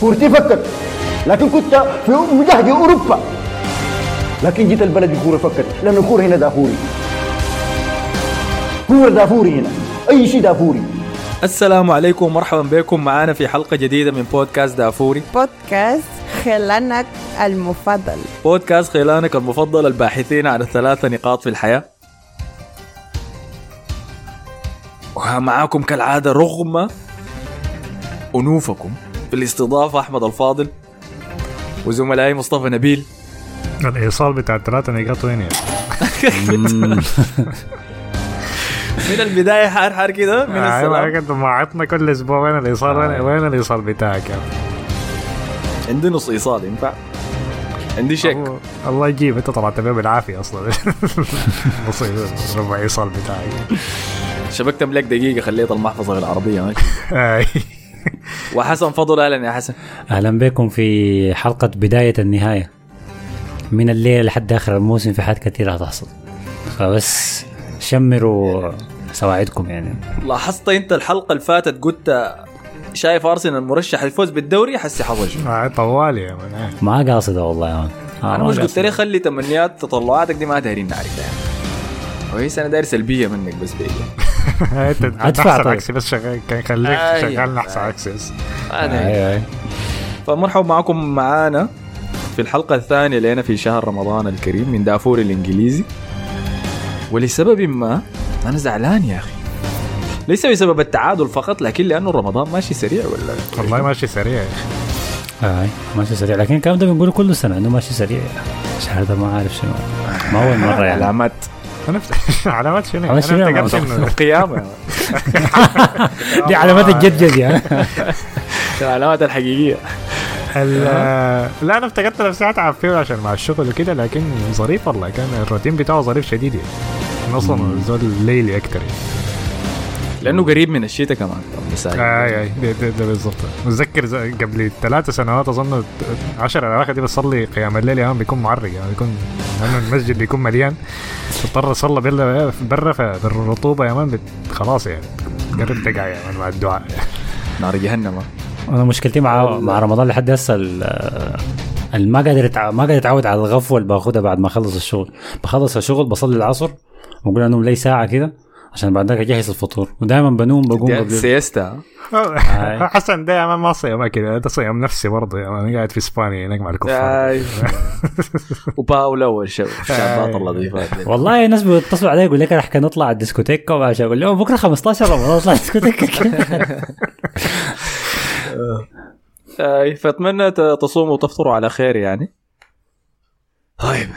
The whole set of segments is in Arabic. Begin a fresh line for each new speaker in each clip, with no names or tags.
كورتي فكت لكن كنت في مجهد أوروبا. لكن جيت البلد الكوره فكت لأن الكورة هنا دافوري. كوره دافوري هنا. أي شيء دافوري.
السلام عليكم ومرحبا بكم. معنا في حلقة جديدة من بودكاست دافوري.
بودكاست خلانك المفضل.
بودكاست خيلانك المفضل الباحثين عن الثلاثة نقاط في الحياة. ومعاكم كالعادة رغم أنوفكم. في الاستضافة أحمد الفاضل وزملائي مصطفى نبيل.
الإيصال بتاع الثلاثة نقاط وين يعني؟
من البداية حار حار كده من
أيوه
السلام.
انت معطنا كل أسبوع. وين الإيصال؟ وين, وين الإيصال بتاعك يعني؟
عندي نص إيصال ينفع؟ عندي شيك
الله- يجيب. أنت طلعت بيه بالعافية أصلا. نص ربع إيصال بتاعك.
شبكت ملك دقيقة خليت المحفظة بالعربية ماشي.
اي
وحسن فضل أهلا يا حسن.
أهلا بكم في حلقة بداية النهاية. من الليل لحد آخر الموسم في حاجات كثيرة هتحصل فبس شمروا سواعدكم يعني.
لاحظت أنت الحلقة اللي فاتت قلت شايف أرسنال مرشح الفوز بالدوري حسي
آه، طوالي يا من آه.
ما قاصدة والله. يا مان آه، أنا
مش قلت. لي خلي تمنيات تطلعاتك دي ما دايرين نعرفها يعني كويس أنا داير سلبيه منك بس بيجي
انت
أدفع
احسن
طيب.
شغال كان خليك
أي.
شغال احسن.
أيوه أيوه
فمرحبا معكم معانا في الحلقة الثانية لنا في شهر رمضان الكريم من دافور الإنجليزي. ولسبب ما أنا زعلان يا أخي. ليس بسبب التعادل فقط لكن لأنه رمضان ماشي سريع ولا؟
والله ماشي سريع. يا أخي
أي ماشي سريع. لكن الكلام ده بنقوله كل سنة إنه ماشي سريع. الشهر ده ما عارف شنو. ما اول مرة يعني.
علامات.
أنا علامات شنو؟
علامات شنو
افتكرت؟ انه
القيامة.
دي علامات الجدجد يعني.
العلامات الحقيقية.
ال- لا أنا افتكرت نفسي اتعب فيه عشان مع الشغل وكده لكن ظريف والله. كان الروتين بتاعه ظريف شديد يعني. أصلا زول ليلي أكتر يعني.
لأنه قريب من الشتاء كمان.
اي اي ده, ده, ده بالضبط متذكر قبل ثلاث سنوات أظن 10 الأواخر دي بصلي قيام الليل يوم بيكون معرق يعني بيكون لأنه المسجد بيكون مليان. تضطر أصلي برا برا فالرطوبه يا مان خلاص يعني. قرب تقع يا مان مع الدعاء.
نار جهنم.
أنا مشكلتي مع مع رمضان لحد هسه ما قادر ما قادر أتعود على الغفوة اللي باخذها بعد ما أخلص الشغل. بخلص الشغل بصلي العصر واقول انوم لي ساعة كده. عشان بعد ذاك أجهز الفطور. ودائما بنوم بقوم قبل
siesta
حسن man ما صيام كده ده صيام نفسي برضه يا man قاعد في إسبانيا هناك مع الكفار.
وباولا والشابات اللطيفات.
والله ناس بيتصلوا علي يقول لك إحنا نطلع على ال discoteca وعشان أقول لهم بكرة 15 رمضان نطلع ال
discoteca آي. فأتمنى تصوموا وتفطروا على خير يعني. طيب.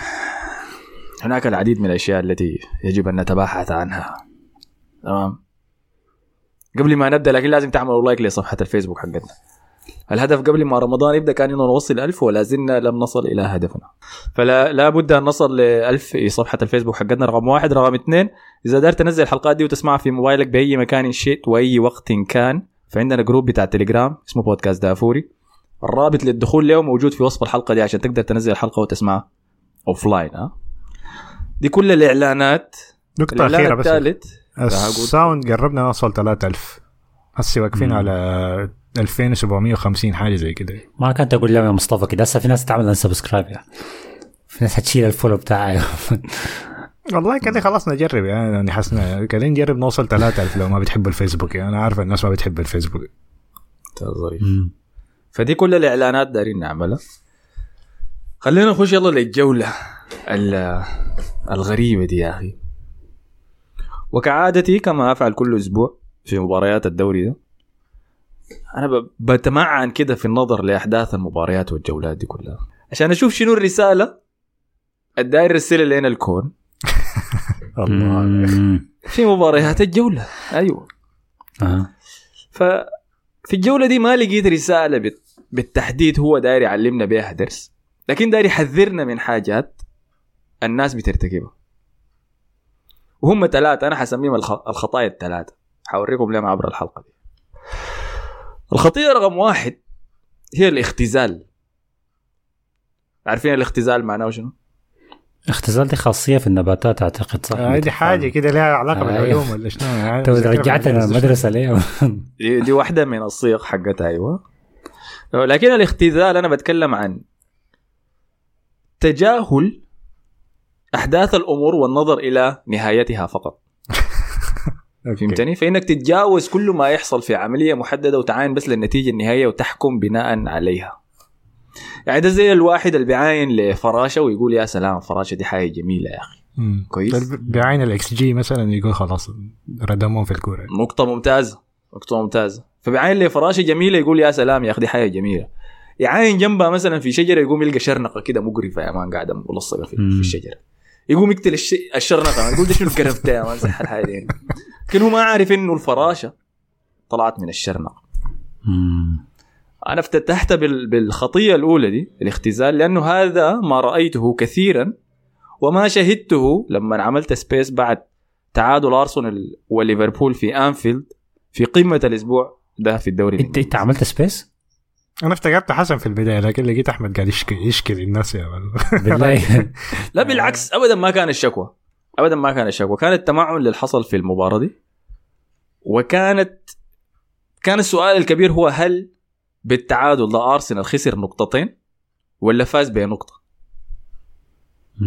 هناك العديد من الأشياء التي يجب أن نتباحث عنها. تمام. قبل ما نبدأ لكن لازم تعملوا لايك لصفحة الفيسبوك حقتنا. الهدف قبل ما رمضان يبدأ كان إنه نوصل ألف ولا زلنا لم نصل إلى هدفنا. فلا لا بد أن نصل ل 1000 في صفحة الفيسبوك حقتنا. رقم واحد. رقم اثنين إذا قدرت تنزل الحلقات دي وتسمعها في موبايلك بأي مكان شئت وأي وقت كان فعندنا group بتاع تليجرام اسمه بودكاست دافوري الرابط للدخول له موجود في وصف الحلقة دي عشان تقدر تنزل الحلقة وتسمعها offline ها؟ دي كل
الإعلانات.
الإعلان
أخيرة بس.
الثالث
ال sound قربنا نوصل 3000 هسه واقفين. على 2750 حاجة زي كده.
ما كنت تقول لهم يا مصطفى كده. هسه في ناس تعمل subscribe يعني. في ناس حتشيل ال follow بتاعي.
والله كده خلاص نجرب يعني. حسنا كده نجرب نوصل 3000 لو ما بتحبوا الفيسبوك يعني. أنا عارف الناس ما بتحب الفيسبوك.
ظريف فدي كل الإعلانات دارين نعملها. خلينا نخش يلا للجولة ال- الغريبة دي يا أخي. وكعادتي كما أفعل كل أسبوع في مباريات الدوري ده. أنا بتمعن كده في النظر لأحداث المباريات والجولات دي كلها. عشان أشوف شنو الرسالة. الداير يرسلها لنا الكون.
الله.
في مباريات الجولة. أيوه.
آه.
ففي الجولة دي ما لقيت رسالة بت- بالتحديد هو داير يعلمنا بيها درس. لكن داير يحذرنا من حاجات الناس بترتكبها. وهم ثلاثة أنا حسميهم الخ- الخطايا الثلاثة. حوريكم لهم عبر الحلقة دي. الخطيئة رقم واحد هي الاختزال. عارفين الاختزال معناه شنو؟
اختزال دي خاصية في النباتات أعتقد صح؟
هذه حاجة كده لها علاقة
آه،
بالعلوم ولا شنو؟ يعني
تو رجعتنا المدرسة ليه؟
دي, دي واحدة من الصيغ حقتها أيوة. لكن الاختزال أنا بتكلم عن تجاهل أحداث الأمور والنظر إلى نهايتها فقط. فهمتني؟ فإنك تتجاوز كل ما يحصل في عملية محددة وتعاين بس للنتيجة النهائية وتحكم بناء عليها. يعني ده زي الواحد اللي بيعاين لفراشة ويقول يا سلام الفراشه دي حاجة جميلة يا أخي.
مم.
كويس.
بل- بعين الاكس جي مثلا يقول خلاص ردمهم في الكورة.
نقطة ممتازة نقطة ممتازة. فبيعاين لي فراشة جميلة يقول يا سلام يا أخي دي حاجة جميلة. يعاين جنبها مثلا في شجرة يقوم يلقى شرنقة كده مقرفة يا man قاعدة ملصقة في. في الشجرة. يقوم يقتل الش... الشرنقة يقول ده شنو القرف ده man صح الحاجة دي لكن هو ما عارف إنه الفراشة طلعت من الشرنقة
مم.
أنا افتتحت بال... بالخطية الأولى دي الاختزال لأنه هذا ما رأيته كثيرا وما شهدته لما عملت space بعد تعادل أرسنال وليفربول في أنفيلد في قمة الأسبوع ده في الدوري
انت أنت عملت space؟
أنا افتكرت حسن في البداية لكن لقيت أحمد قاعد يشكي يشكي للناس يا.
بالله.
لا بالعكس ابدا ما كان الشكوى. ابدا ما كان الشكوى. كان التمعن اللي حصل في المباراة دي وكانت كان السؤال الكبير هو هل بالتعادل ده أرسنال خسر نقطتين ولا فاز بنقطه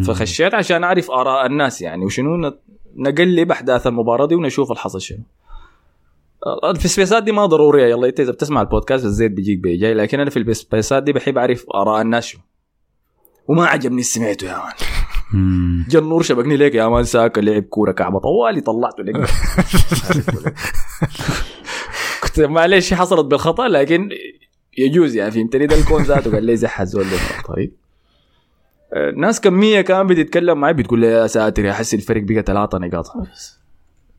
فخشيت عشان أعرف آراء الناس يعني وشنو نقلب احداث المباراة دي ونشوف الحصل شنو. في السبيسات دي ما ضرورية. يلا إنت إذا بتسمع البودكاست الزيت بيجيك بيجي. لكن أنا في السبيسات دي بحب أعرف آراء الناس شنو وما عجبني سمعته يا مان. النور شبكني ليك يا مان. ساكا لعب كورة كعبة طوالي طلعته لك. كنت معلش حصلت بالخطأ لكن يجوز يعني فهمتني ده الكون ذاته قال لي زح الزول طيب. ناس كمية كان بتتكلم معي بتقول لي يا ساتر يا حسي الفرق بقى ثلاثة نقاط.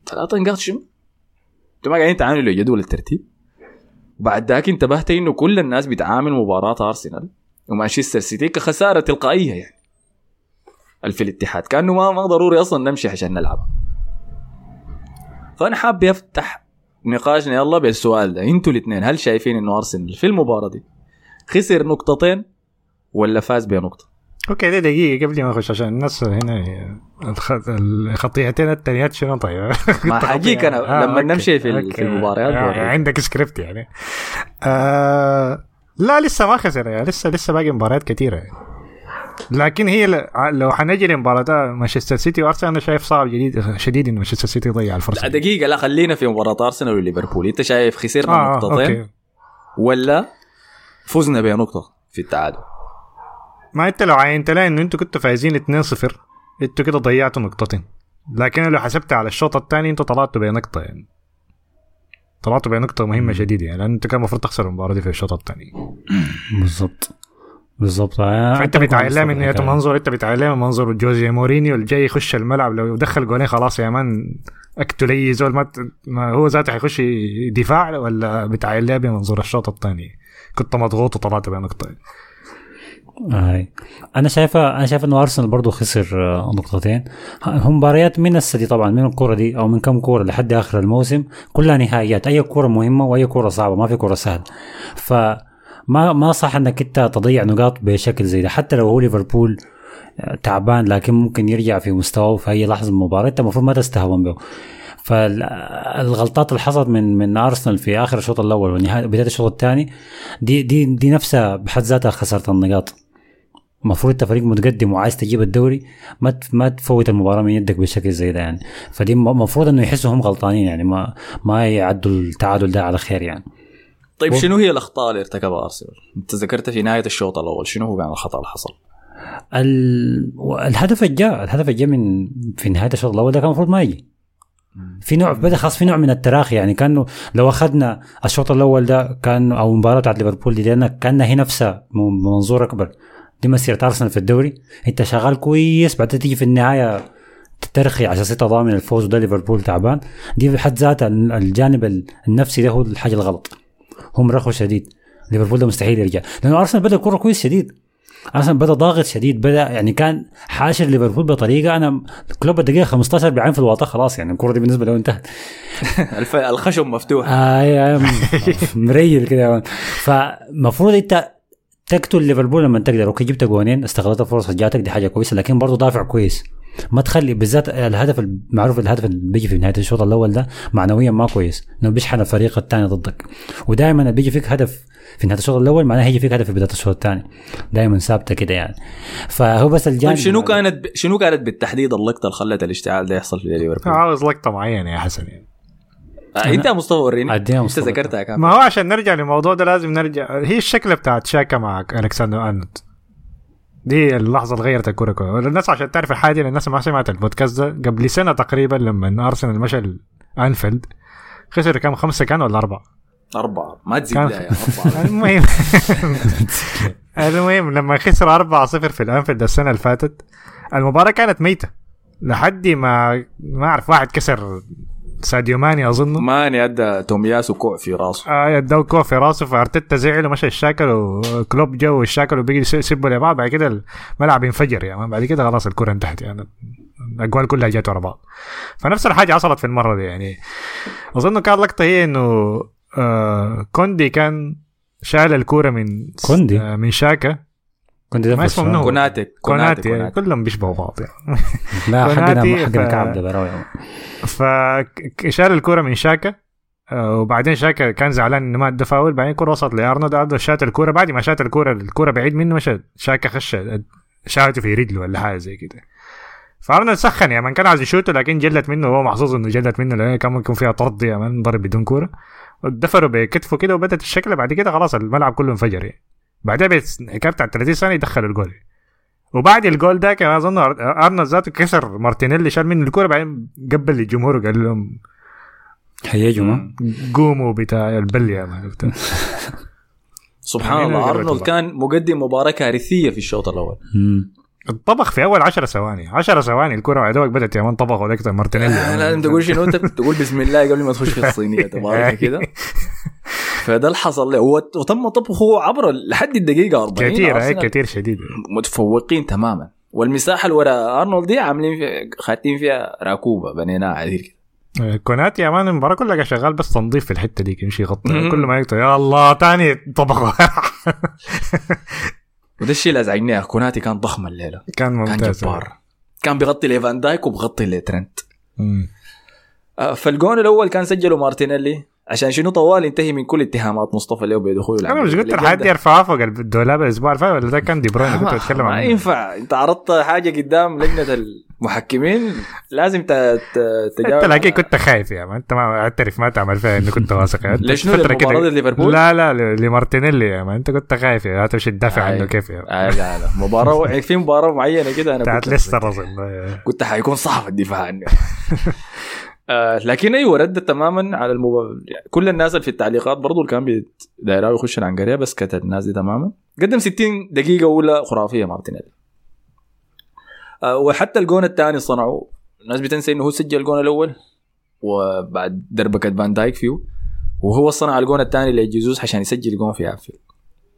ثلاثة نقاط شنو؟ أنتوا ما قاعدين تعاملوا جدول الترتيب؟ بعد ذاك انتبهت إنه كل الناس بتعامل مباراة أرسنال ومانشستر سيتي كخسارة تلقائية يعني. في الاتحاد. كأنه ما ما ضروري أصلا نمشي عشان نلعب. فأنا حاب افتح نقاشنا. يلا بالسؤال ده. أنتوا الاثنين هل شايفين إنه أرسنال في المباراة دي خسر نقطتين ولا فاز بنقطة؟
okay دي دقيقة قبل ما أخش عشان الناس هنا الخ- الخطيئتين التانيات شنو طيب
ما حاجيك أنا لما
okay.
نمشي في
okay.
في المباريات
آه،. عندك سكريبت يعني آه لا لسه ما خسر يعني لسه لسه باقي مباريات كثيرة يعني. لكن هي لو حنجي لمباراة مانشستر سيتي وأرسنال أنا شايف صعب جديد شديد انه مانشستر سيتي يضيع الفرصة
لا. دقيقة لا خلينا في مباراة أرسنال وليفربول أنت شايف خسرنا
آه
نقطتين
okay
ولا فزنا بنقطة في التعادل
ما انت لو عاينت لها انه أنتوا كنتوا فايزين 2-0 أنتوا كده ضيعتوا نقطتين. لكن لو حسبت على الشوط الثاني أنتوا طلعتوا بنقطه يعني. طلعتوا بنقطه مهمة شديدة يعني لأن أنتوا كان المفروض تخسروا المباراة دي في الشوط الثاني
بالضبط. آه، فأنت
بتعلم من
الحكاية.
منظور أنت بتعلم من منظور جوزي مورينيو اللي جاي يخش الملعب لو دخل جولين خلاص يا مان أكتوا لي زول ما, هو ذاته حيخش دفاع ولا بتعلم بمنظور الشوط الثاني كنت مضغوط وطلعت بنقطه
هاي أنا شايفه أنا شايف إنه أرسنال برضه خسر آه، نقطتين. هم مباريات من السدي طبعا من الكوره دي أو من كم كوره لحد آخر الموسم كلها نهائيات. أي كوره مهمة وأي كوره صعبة ما في كوره سهله ف ما ما صح إنك أنت تضيع نقاط بشكل زي ده. حتى لو هو ليفربول آه، تعبان لكن ممكن يرجع في مستواه في أي لحظة من المباراة أنت المفروض ما تستهون به. فالغلطات اللي حصلت من من أرسنال في آخر الشوط الأول ونهايه بداية الشوط الثاني دي دي دي نفسها بحد ذاتها خساره النقاط. المفروض انت فريق متقدم وعايز تجيب الدوري ما ما تفوت المباراة من يدك بشكل زي ده يعني. فدي المفروض انه يحسوا هم غلطانين يعني ما ما يعدوا التعادل ده على خير يعني.
طيب شنو هي الأخطاء اللي ارتكبها أرسنال؟ أنت ذكرت في نهاية الشوط الأول شنو هو كان الخطأ اللي حصل؟
ال... الهدف اللي جاء الهدف اللي جاء من في نهاية الشوط الأول ده كان المفروض ما يجي. في نوع بدا خلاص في نوع من التراخي يعني. كانه لو أخذنا الشوط الأول ده كان أو المباراه بتاعت ليفربول دي لأن كانها هي نفسها من منظور أكبر. دي مسيره ارسنال في الدوري. انت شغال كويس بعدين تيجي في النهاية ترخي عشان ستة ضامن الفوز وده ليفربول تعبان. دي بحد ذاتها الجانب النفسي ده هو الحاجة الغلط. هم رخوا شديد. ليفربول ده مستحيل يرجع. لأنه أرسنال بدأ الكره كويس شديد. أرسنال بدأ ضاغط شديد بدأ يعني كان حاشر ليفربول بطريقة. أنا كلوب الدقيقه 15 بعين في الواطة خلاص يعني الكره دي بالنسبة له انتهت.
الف... الخشب مفتوح.
آه مريل كده. فمفروض انت تقتل ليفربول لما تقدر. أوكي جبت جوانين استغلت الفرصة جاتك دي حاجة كويسة لكن برضه دافع كويس. ما تخلي بالذات الهدف المعروف الهدف اللي بيجي في نهاية الشوط الأول ده معنويا ما كويس إنه بيشحن الفريق الثاني ضدك. ودائما اللي بيجي فيك هدف في نهاية الشوط الأول معناه هيجي فيك هدف في بداية الشوط الثاني. دائما ثابتة كده يعني. فهو بس الجانب
طيب شنو كانت شنو كانت بالتحديد اللقطة اللي خلت الاشتعال ده يحصل في ليفربول؟
عاوز لقطة معينة يا حسن يعني.
آه انت يا مصطفى وريني.
أديها
انت
مصطفى.
ذكرتها كام
ما هو عشان نرجع للموضوع ده لازم نرجع. هي الشكله بتاعت شاكا مع ألكسندر أرنولد. دي اللحظة اللي غيرت الكورة كلها. الناس عشان تعرف الحاجة دي الناس ما سمعت البودكاست ده. قبل سنة تقريبا لما أرسنال مشى انفيلد خسر كم؟ خمسة كان ولا أربعة؟
أربعة. ما تزيد
كان- المهم. المهم لما خسر 4-0 في الأنفيلد السنة اللي فاتت المباراة كانت ميتة. لحد ما ما أعرف واحد كسر ساديو ماني اظن
ماني ادى تومياسو كوع في راسه.
آه اداه كوع في راسه فأرتيتا زعل ومشى الشاكل وكلوب جو الشاكل وبقي يس- يسبوا لبعض بعد كده الملعب انفجر يعني. بعد كده خلاص الكرة انتهت يعني. الأجوال كلها جت ورا بعض. فنفس الحاجة حصلت في المرة دي يعني. أظن كان لقطة هي إنه آه كوندي كان شال الكورة من
كوندي؟
آه من شاكا.
كنت
ما اسمه منو؟
كوناتي كوناتي
كوناتي
كوناتي.
كلهم بيشبهوا بعض يعني.
لا حقنا حقنا كعب ده براوي
فشال الكرة من شاكا آه، وبعدين شاكا كان زعلان إنه ما ادى فاول. بعدين الكرة وصلت لأرنولد أرنولد شات الكرة بعد ما شات الكرة الكرة بعيد منه مشى. شاكا خش شاته في رجله ولا حاجة زي كده. فأرنولد سخن يا مان كان عايز يشوته لكن جلت منه. وهو محظوظ إنه جلت منه لأنه كان ممكن فيها طرد يا مان ضرب بدون كورة. دفروا بكتفه كده وبدت الشكل بعد كده خلاص الملعب كله انفجر يعني. بعدها بحكايه بتاع 30 ثانية دخلوا الجول وبعد الجول ده كان أظن أر- أرنولد ذاته كسر مارتينيلي شال منه الكورة بعدين قبل الجمهور وقال لهم
حيجوا ما
قوموا بتاع البل يا man وبتاع.
سبحان الله
قربت أرنولد.
كان مقدم مباراة كارثية في الشوط
الأول.
طبخ في أول 10 ثواني 10 ثواني الكورة بعد ذلك بدأت يا man طبخ وذاك مارتينيلي man.
لازم تقول شنو أنت تقول بسم الله قبل ما تخش في الصينية تبارك كده فده اللي حصل له وتم طبخه عبر لحد الدقيقة 40
كثير هي
أرسنال
كثير شديد.
متفوقين تماما. والمساحة اللي ورا أرنولد دي عاملين فيها خاتين فيها راكوبه بنيناها عديل كده
كوناتي يا مان المباراة كلها شغال بس تنظيف في الحتة دي يمشي يغطي. كل ما يقطع. يا الله تاني طبخه.
وده الشيء اللي أزعجني كوناتي كان ضخم الليلة.
كان
كان
ممتاز.
جبار. كان بيغطي ليفان دايك وبغطي لترنت. آه، فالجون الأول كان سجله مارتينيلي. عشان شنو طوال ينتهي من كل اتهامات مصطفى له بدخوله
أنا مش قلت الحاجات دي ارفعها فوق الدولاب الأسبوع اللي فات ولا ده كان دي بروين كنت
ما,
بتكلم
ما
عنه
ينفع. أنت عرضت حاجة قدام لجنة المحكمين لازم تجاوب.
أنت أكيد كنت خايف يا مان أنت ما اعترف ما تعمل فيها إنه كنت واثق. أنت
ليش شنو
كده-
لمباراة ليفربول؟
لا لا لمارتينيلي يا مان أنت كنت خايف يا تمشي تدافع
آه.
عنه كيف يا
آه لا لا. مباراة في مباراة معينة كده أنا
بتاعت
كنت حيكون صعب الدفاع عنه. آه لكن أيوه ردت تماما على المب... كل الناس اللي في التعليقات برضو اللي كان دايراه يخش العنقرية بس كتت الناس دي تماما. قدم 60 دقيقة أولى خرافية مارتينيلي. آه وحتى الجون الثاني صنعوا الناس بتنسى إنه هو سجل الجون الأول وبعد دربكه فان دايك فيه. وهو صنع الجون الثاني لجيزوس عشان يسجل جون في انفيلد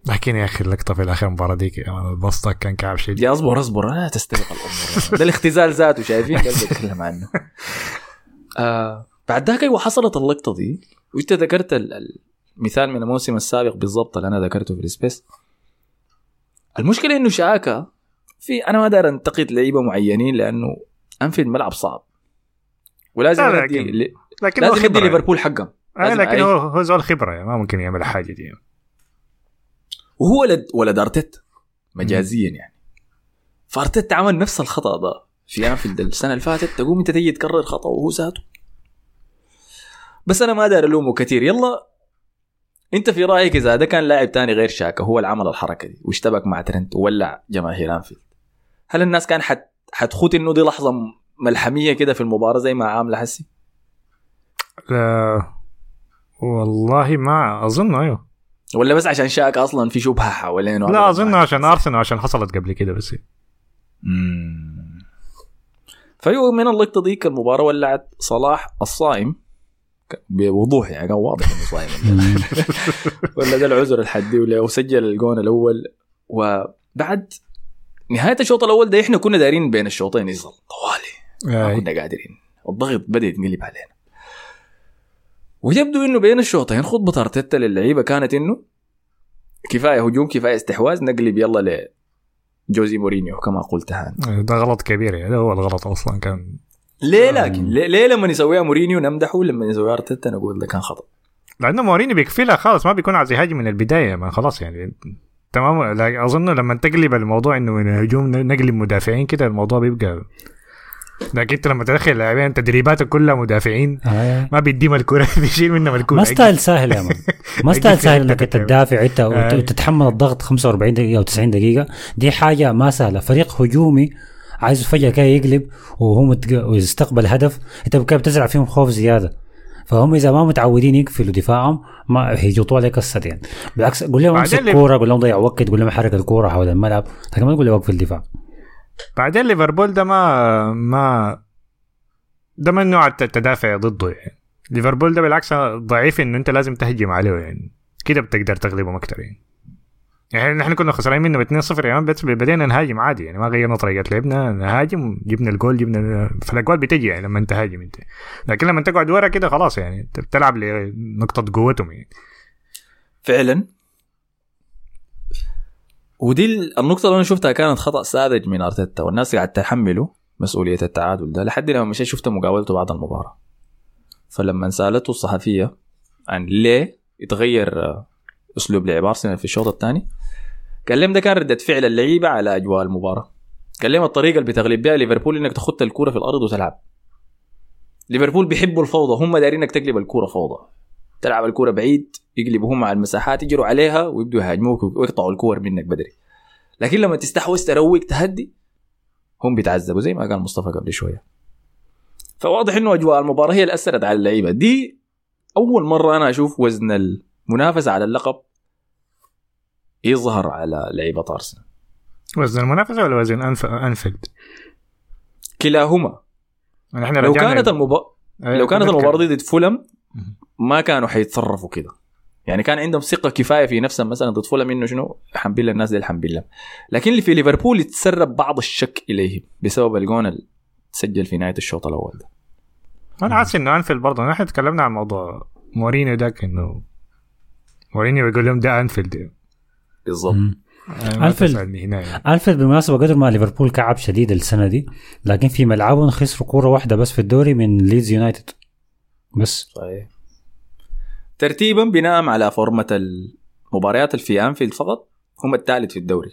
لكن يا أخي اللقطة في الاخير المباراه ديك man البسطة كان كعب شديد.
يا أصبر أصبر لا تستبق الأمور ده الاختزال ذاته شايفين؟ اللي بتكلم عنه. آه بعد ذاك أيوه حصلت اللقطة دي. وإنت ذكرت ال- المثال من الموسم السابق بالضبط اللي أنا ذكرته في ال space. المشكلة إنه شاكا في أنا ما داير أنتقد لعيبة معينين لأنه أنفيلد ملعب صعب. ولازم
لا، لكن-
ل-
لكن
لازم
خبرة.
ليفربول حقهم
آه لكن هو هو زول خبرة يعني ما ممكن يعمل الحاجة دي.
وهو ولد ولد أرتيتا مجازيا يعني. فأرتيتا عمل نفس الخطأ ده. في انفيلد السنة اللي فاتت تقوم أنت تيجي تكرر خطا وهو ذاته. بس أنا ما داير الومه كثير. يلا أنت في رأيك إذا ده كان لاعب تاني غير شاكا هو اللي عمل الحركة دي واشتبك مع ترنت وولع جماهير أنفيلد؟ هل الناس كان حت حتخوت إنه دي لحظة ملحمية كده في المباراة زي ما عاملة هسي؟
لا. والله ما أظن أيوه.
ولا بس عشان شاكا أصلا في شبهة حوالينه؟
لا أظن عشان أرسنال عشان حصلت قبل كده بس.
مم. فايوه من اللقطه ديك المباراة ولعت صلاح الصائم بوضوح يعني كان واضح إنه صايم. ولا ده العذر الحدي ولا وسجل الجون الأول. وبعد نهاية الشوط الأول ده إحنا كنا دايرين بين الشوطين. يظل طوالي. ما. كنا قادرين. الضغط بدأ يتقلب علينا. ويبدو إنه بين الشوطين خطبة أرتيتا للعيبة كانت إنه كفاية هجوم كفاية استحواذ نقلب يلا جوزي مورينيو كما قلت هان.
ده غلط كبير يعني هو الغلط أصلا كان.
ليه لكن؟ ليه, ليه لما يسويها مورينيو نمدحه؟ لما يسويها أرتيتا نقول ده كان خطأ.
لأنه مورينيو بيكفيلها خالص ما بيكون عايز يهاجم من البداية ما خلاص يعني. تمام؟ أظن لما تقلب الموضوع إنه من هجوم نقلب مدافعين كده الموضوع بيبقى لكن انت لما تدخل لاعبين تدريباتك كلها مدافعين
آه.
ما بيديهم الكوره بيشيل منهم الكوره
ما style سهل يا man. ما style سهل إنك أنت تدافع أنت
آه.
وتتحمل الضغط 45 دقيقة أو 90 دقيقة. دي حاجة ما سهلة. فريق هجومي عايز فجأة كده يقلب وهو متق... ويستقبل هدف. أنت كده بتزرع فيهم خوف زيادة. فهم إذا ما متعودين يقفلوا دفاعهم ما هيجوطوا عليك السد يعني. بالعكس قول لهم امسك
اللي-
كورة قول لهم ضيع وقت قول لهم حرك الكورة حول الملعب. لكن ما تقول لي وقف الدفاع.
بعدين ليفربول ده ما ما ده من نوع الت- التدافع ضده يعني. ليفربول ده بالعكس ضعيف انه أنت لازم تهجم عليه يعني. كده بتقدر تغلبهم أكثر يعني. يعني كنا خسرانين منه ب 2-0 يعني بس بدينا نهاجم عادي يعني. ما غيرنا طريقة لعبنا نهاجم جبنا الجول جبنا فالأجوال بتجي يعني لما أنت تهاجم أنت. لكن لما تقعد ورا كده خلاص يعني انت بتلعب لنقطة قوتهم يعني.
فعلا؟ ودي ال- النقطة اللي أنا شفتها كانت خطأ ساذج من أرتيتا والناس قاعد تحمله مسؤولية التعادل ده لحد لما مشيت شفت مقاولته بعد المباراة. فلما سألته الصحفية عن ليه يتغير آه، أسلوب لعب أرسنال في الشوط الثاني قال لهم ده كان ردة فعل اللعيبة على أجواء المباراة. قال لهم الطريقة اللي بتغلب بها ليفربول إنك تخط الكورة في الأرض وتلعب. ليفربول بيحبوا الفوضى هم دايرين إنك تقلب الكوره فوضى. تلعب الكورة بعيد يقلبوا هم على المساحات يجروا عليها ويبدوا يهاجموك ويقطعوا الكور منك بدري لكن لما تستحوذ تروق تهدي هم بيتعذبوا زي ما قال مصطفى قبل شوية فواضح إنه أجواء المباراة هي اللي أثرت على اللعيبة دي أول مرة أنا أشوف وزن المنافسة على اللقب يظهر على لعيبة أرسنال
وزن المنافسة ولا وزن أنف... أنفيلد؟
كلاهما
نحن
لو
رجعنا-
كانت المباراه
أيوة،
لو كانت. المباراة ضد فولم. ما كانوا حيتصرفوا كده. يعني كان عندهم ثقة كفاية في نفسهم مثلا ضد فولم إنه شنو؟ الحمد لله الناس دي الحمد لله. لكن اللي في ليفربول يتسرب بعض الشك إليهم بسبب الجون اللي تسجل في نهاية الشوط الأول ده.
أنا حاسس إنه أنفيلد برضه نحن تكلمنا عن موضوع مورينيو ذاك إنه مورينيو بيقول لهم ده
أنفيلد.
تسألني هنا يعني.
أنفيلد بالمناسبة قدر ما ليفربول كعب شديد السنة دي لكن في ملعبهم خسروا كورة واحدة بس في الدوري من ليدز يونايتد. بس
صحيح ترتيبا بناء على فورمة المباريات اللي في أنفيلد فقط هم الثالث في الدوري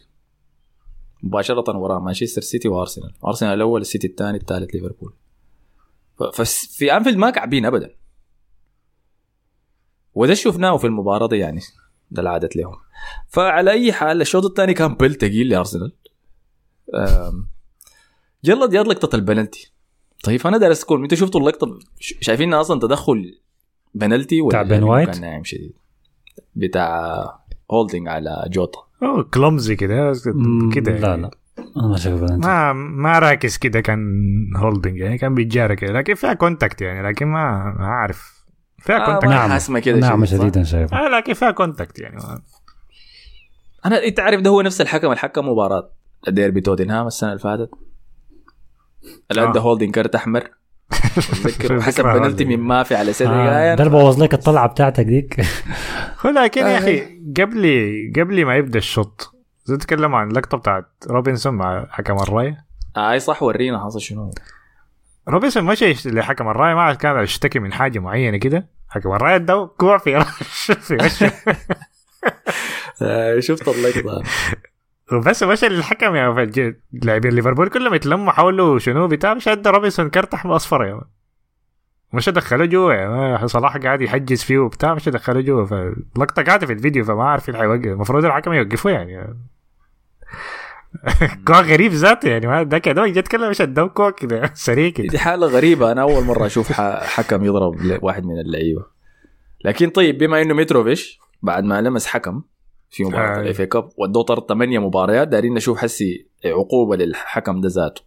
مباشرة وراء مانشستر سيتي وأرسنال، أرسنال الأول السيتي الثاني الثالث ليفربول. ففي أنفيلد ما كعبين ابدا. وده شفناه في المباراة دي يعني ده العادة لهم. فعلى أي حال الشوط الثاني كان بيل ثقيل لارسنال. جلد يد لقطة البنالتي. طيب أنا داير أسألكم أنتوا شفتوا اللقطة؟ ش- شايفين أصلا تدخل بنالتي ولا
بين وايت؟
كان ناعم شديد؟ بتاع هولدنج على جوتا.
اوه clumsy كده كده
لا
يعني.
لا. ما شايف.
ما ما راكز كده كان هولدنج يعني كان بيتجارى كده. لكن فيها contact يعني لكن ما ما أعرف. فيها
آه
contact
ما
نعم.
حاسمة كده
نعمة
شديد، صح؟
شديدة شايف
آه لكن فيها contact يعني.
أنا انت عارف ده هو نفس الحكم الحكم مباراة الديربي توتنهام السنة اللي فاتت؟ اللي
آه.
ادى هولدنج كارت أحمر. اتذكر حسب بنالتي
هذه.
من ما في على سيدي
آه ده اللي بوظ لك الطلعة بتاعتك ديك.
هو لكن يا
آه.
أخي قبل قبل ما يبدأ الشوط تتكلم عن اللقطة بتاعت روبنسون مع حكم الرايه
آه أي صح ورينا حصل شنو.
روبنسون مشي يش- لحكم الرايه ما كان يشتكي من حاجة معينة كده. حكم الرايه اداه كوع في رش- في وشه
آه شفت اللقطة.
وبس مشى للحكم يا لاعبين ليفربول كلهم يتلموا حوله شنو بتاع مش ادى روبنسون كرت احمر اصفر يا. مش دخله جوا man. صلاح قاعد يحجز فيه وبتاع مش دخله جوا فاللقطه قاعدة في الفيديو فما عارف اللي حيوقف المفروض الحكم يوقفوه يعني. كوع غريب ذاته يعني. ما ده كده جت كلمه مش اداه كوع كده. سريع كده.
دي حالة غريبة. أنا أول مرة أشوف ح- حكم يضرب واحد من اللعيبة. لكن طيب بما إنه متروفيش بعد ما لمس حكم في مباراة
آه.
الاف كاب ودوه طرد ثمانية مباريات دارين نشوف حسي عقوبة للحكم ده ذاته.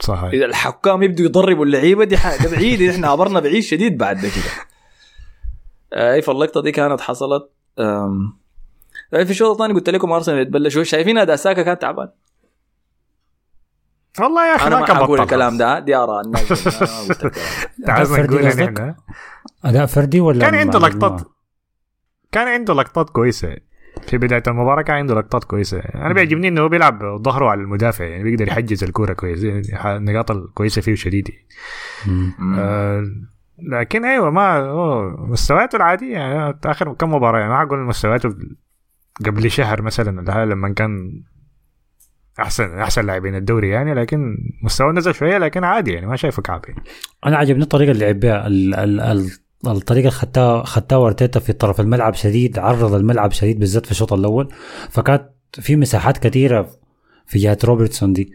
صحيح.
إذا الحكام يبدوا يضربوا اللعيبة دي حاجة بعيد إحنا عبرنا بعيد شديد بعد ده كده. أي فاللقطة دي كانت حصلت. أم، في الشوط الثاني قلت لكم أرسنال يتبلشوا. شايفين اداء ساكا كان تعبان؟
والله يا أخي
أنا
ما كان بطل.
الكلام ده. دي اراء الناس
فردي
نقول
أداء فردي ولا
كان عنده لقطات؟ كان عنده لقطات كويسة. في بداية المباراة كان عنده لقطات كويسة. أنا بيعجبني إنه هو بيلعب ظهره على المدافع يعني بيقدر يحجز الكورة كويس النقاط الكويسة فيه شديدة. آه لكن أيوه ما مستوياته العادية يعني آخر كم مباراة يعني ما أقول مستوياته قبل شهر مثلا لما كان أحسن أحسن لاعبين الدوري يعني لكن مستواه نزل شوية لكن عادي يعني ما شايفه كعب يعني.
أنا عجبني الطريقة اللي لعب بها ال- ال- ال- الطريقة اللي خدتها خدتها ارتيتا في طرف الملعب شديد عرض الملعب شديد بالذات في الشوط الأول. فكانت في مساحات كثيره في جهة روبرتسون دي.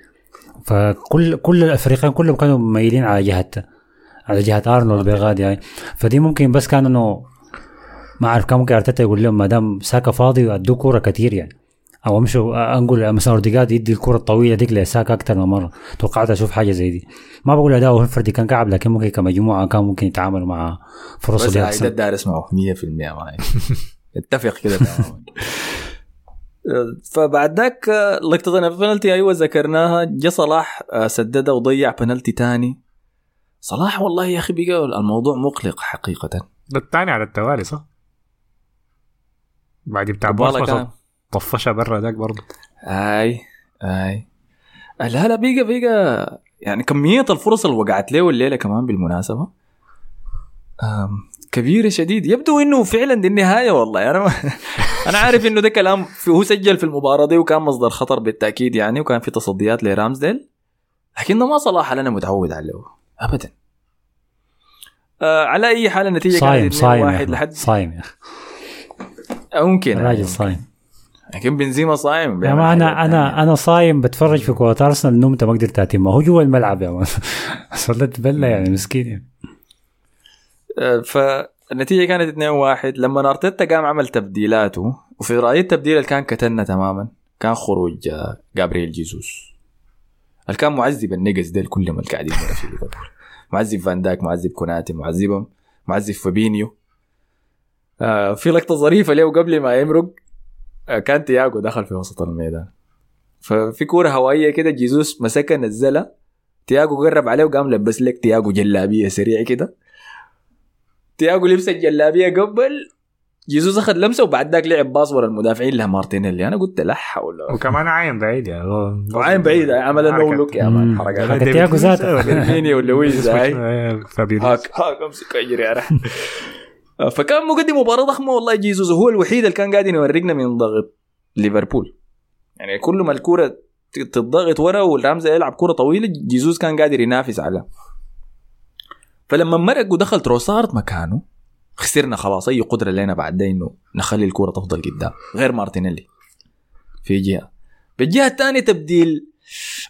فكل كل الأفريقيين كلهم كانوا مميلين على جهه على جهة أرنولد بغادي يعني. فدي ممكن بس كان إنه ما أعرف كان ممكن أرتيتا يقول لهم ما دام ساكا فاضي ادوه كورة كثير يعني. أو امشوا نقول مثلا اورتيجاد يدي الكرة الطويلة ديك لساكا أكثر من مرة. توقعت أشوف حاجة زي دي. ما بقول اداؤه الفردي كان كعب لكن ممكن كمجموعه كان ممكن يتعاملوا مع فرص
بس
دي
هاي ده
احسن
الدار اسمعه 100% معي. اتفق كده تماما فبعد ذاك آه، لقطة البنالتي أيوه ذكرناها. جا صلاح آه، سددها وضيع بنالتي تاني. صلاح والله يا أخي بقى الموضوع مقلق حقيقة.
ده الثاني على التوالي صح؟ بعد بتاع
كان
طفشها برا ذاك برضه.
أي أي. لا لا بقى بقى يعني كمية الفرص اللي وقعت له الليلة كمان بالمناسبة. كبيرة شديد. يبدو إنه فعلا دي النهاية والله. أنا ما أنا عارف إنه ده كلام هو سجل في المباراة دي وكان مصدر خطر بالتأكيد يعني وكان في تصديات لرامزديل. لكن ده ما صلاح اللي أنا متعود عليه. ابدا. آه على أي حال النتيجة
صايم
كانت 2-1
صايم يا أخي.
لحد
صايم يا أخي.
ممكن
راجل صايم.
لكن بنزيما صايم
يا ما أنا أنا أنا صايم بتفرج في كوره أرسنال نمت ما قدرت اتمها هو جوا الملعب يا مان. صليت بلا يعني مسكين.
آه، فالنتيجة كانت 2-1 لما أرتيتا قام عمل تبديلاته وفي رأيي التبديل اللي كان كتلنا تماما كان خروج آه، جابرييل جيسوس. اللي كان معذب النقز ديل كلهم اللي قاعدين في ليفربول. معذب فان داك معذب كوناتي معذبهم. معذب فابينيو. آه في لقطة ظريفة له قبل ما يمرق كان تياجو دخل في وسط الميدان. ففي كورة هوائية كده جيسوس مسكها نزلها. تياجو قرب عليه وقام لبس لك تياجو جلابية سريع كده. تياجو لبس الجلابية قبل جيسوس أخذ لمسة وبعد ذاك لعب pass ورا المدافعين لها مارتينيلي. أنا قلت لا حول ولا
وكمان عاين بعيد يعني. هو-
وعين بعيد. عمل no look يا man
حركة. تياجو ذاته.
فيرمينيو ولويز هاي.
فابيولوس
هاك هاك أمسك أجري فكان مقدم مباراة ضخمة والله جيسوس. هو الوحيد اللي كان قاعد يورينا من ضغط ليفربول. يعني كل ما الكورة تضغط ورا ورامزديل يلعب كورة طويلة جيسوس كان قادر ينافس على. فلما مرق ودخل تروسارد مكانه خسرنا خلاص. أي قدرة لنا بعد ده إنه نخلي الكورة تفضل قدام غير مارتينيلي. في جهة. بالجهة الثانية تبديل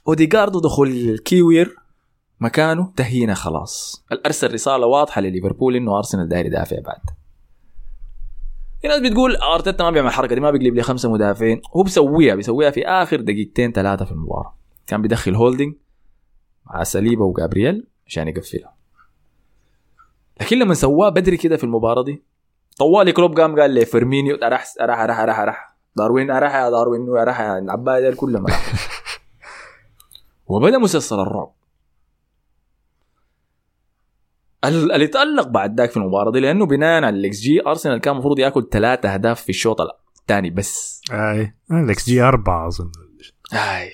اوديجارد ودخول كيويور مكانه تهينا خلاص. ارسل رساله واضحة لليفربول إنه أرسنال داير يدافع بعد. في ناس بتقول أرتيتا ما بيعمل الحركه دي ما بيقلب لي خمسة مدافعين هو بيسويها بيسويها في آخر دقيقتين ثلاثة في المباراة. كان بيدخل هولدنج مع سليبا وجابرييل عشان يقفلها. لكن لما سواه بدري كده في المباراة دي طوالي كلوب قام قال لي فيرمينيو راح راح راح راح راح. داروين راح يا داروين راح يا العبايه راح وبدأ مسلسل الرعب ال- اللي تألق بعد ذاك في المباراة دي لأنه بناء على الإكس جي أرسنال كان المفروض يأكل ثلاثة أهداف في الشوط الثاني بس.
أي. الإكس جي أربعة أظن.
هاي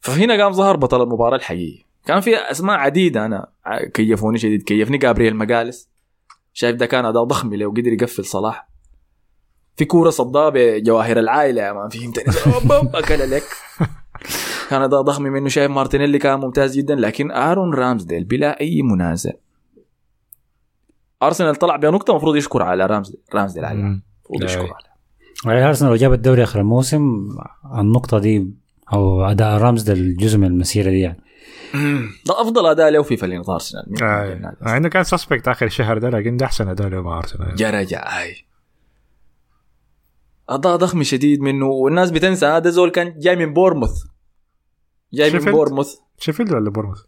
فهنا قام ظهر بطل المباراة الحقيقي. كان في أسماء عديدة أنا كيفوني شديد كيفني جابرييل ماجاليس شايف ده كان أداء ضخم له وقدر يقفل صلاح. في كورة صدها بجواهر العائلة يا man فهمتني أكل لك كان اداء ضخم منه شايف مارتينيلي كان ممتاز جدا لكن آرون رامزديل بلا أي منازع. أرسنال طلع بنقطة المفروض يشكر على رامزديل رامزديل عليها. المفروض يشكر. عليها.
وعلى أرسنال لو جاب الدوري آخر الموسم النقطة دي أو أداء رامزديل ده جزء من المسيرة دي يعني.
ده أفضل أداء له في فريق أرسنال.
مع إنه كان suspect آخر الشهر ده لكن ده أحسن أداء له مع أرسنال.
جا رجع هاي أداء ضخم شديد منه والناس بتنسى هذا زول كان جاي من بورموث. جاي من؟ بورموث.
شيفيلد ولا بورموث؟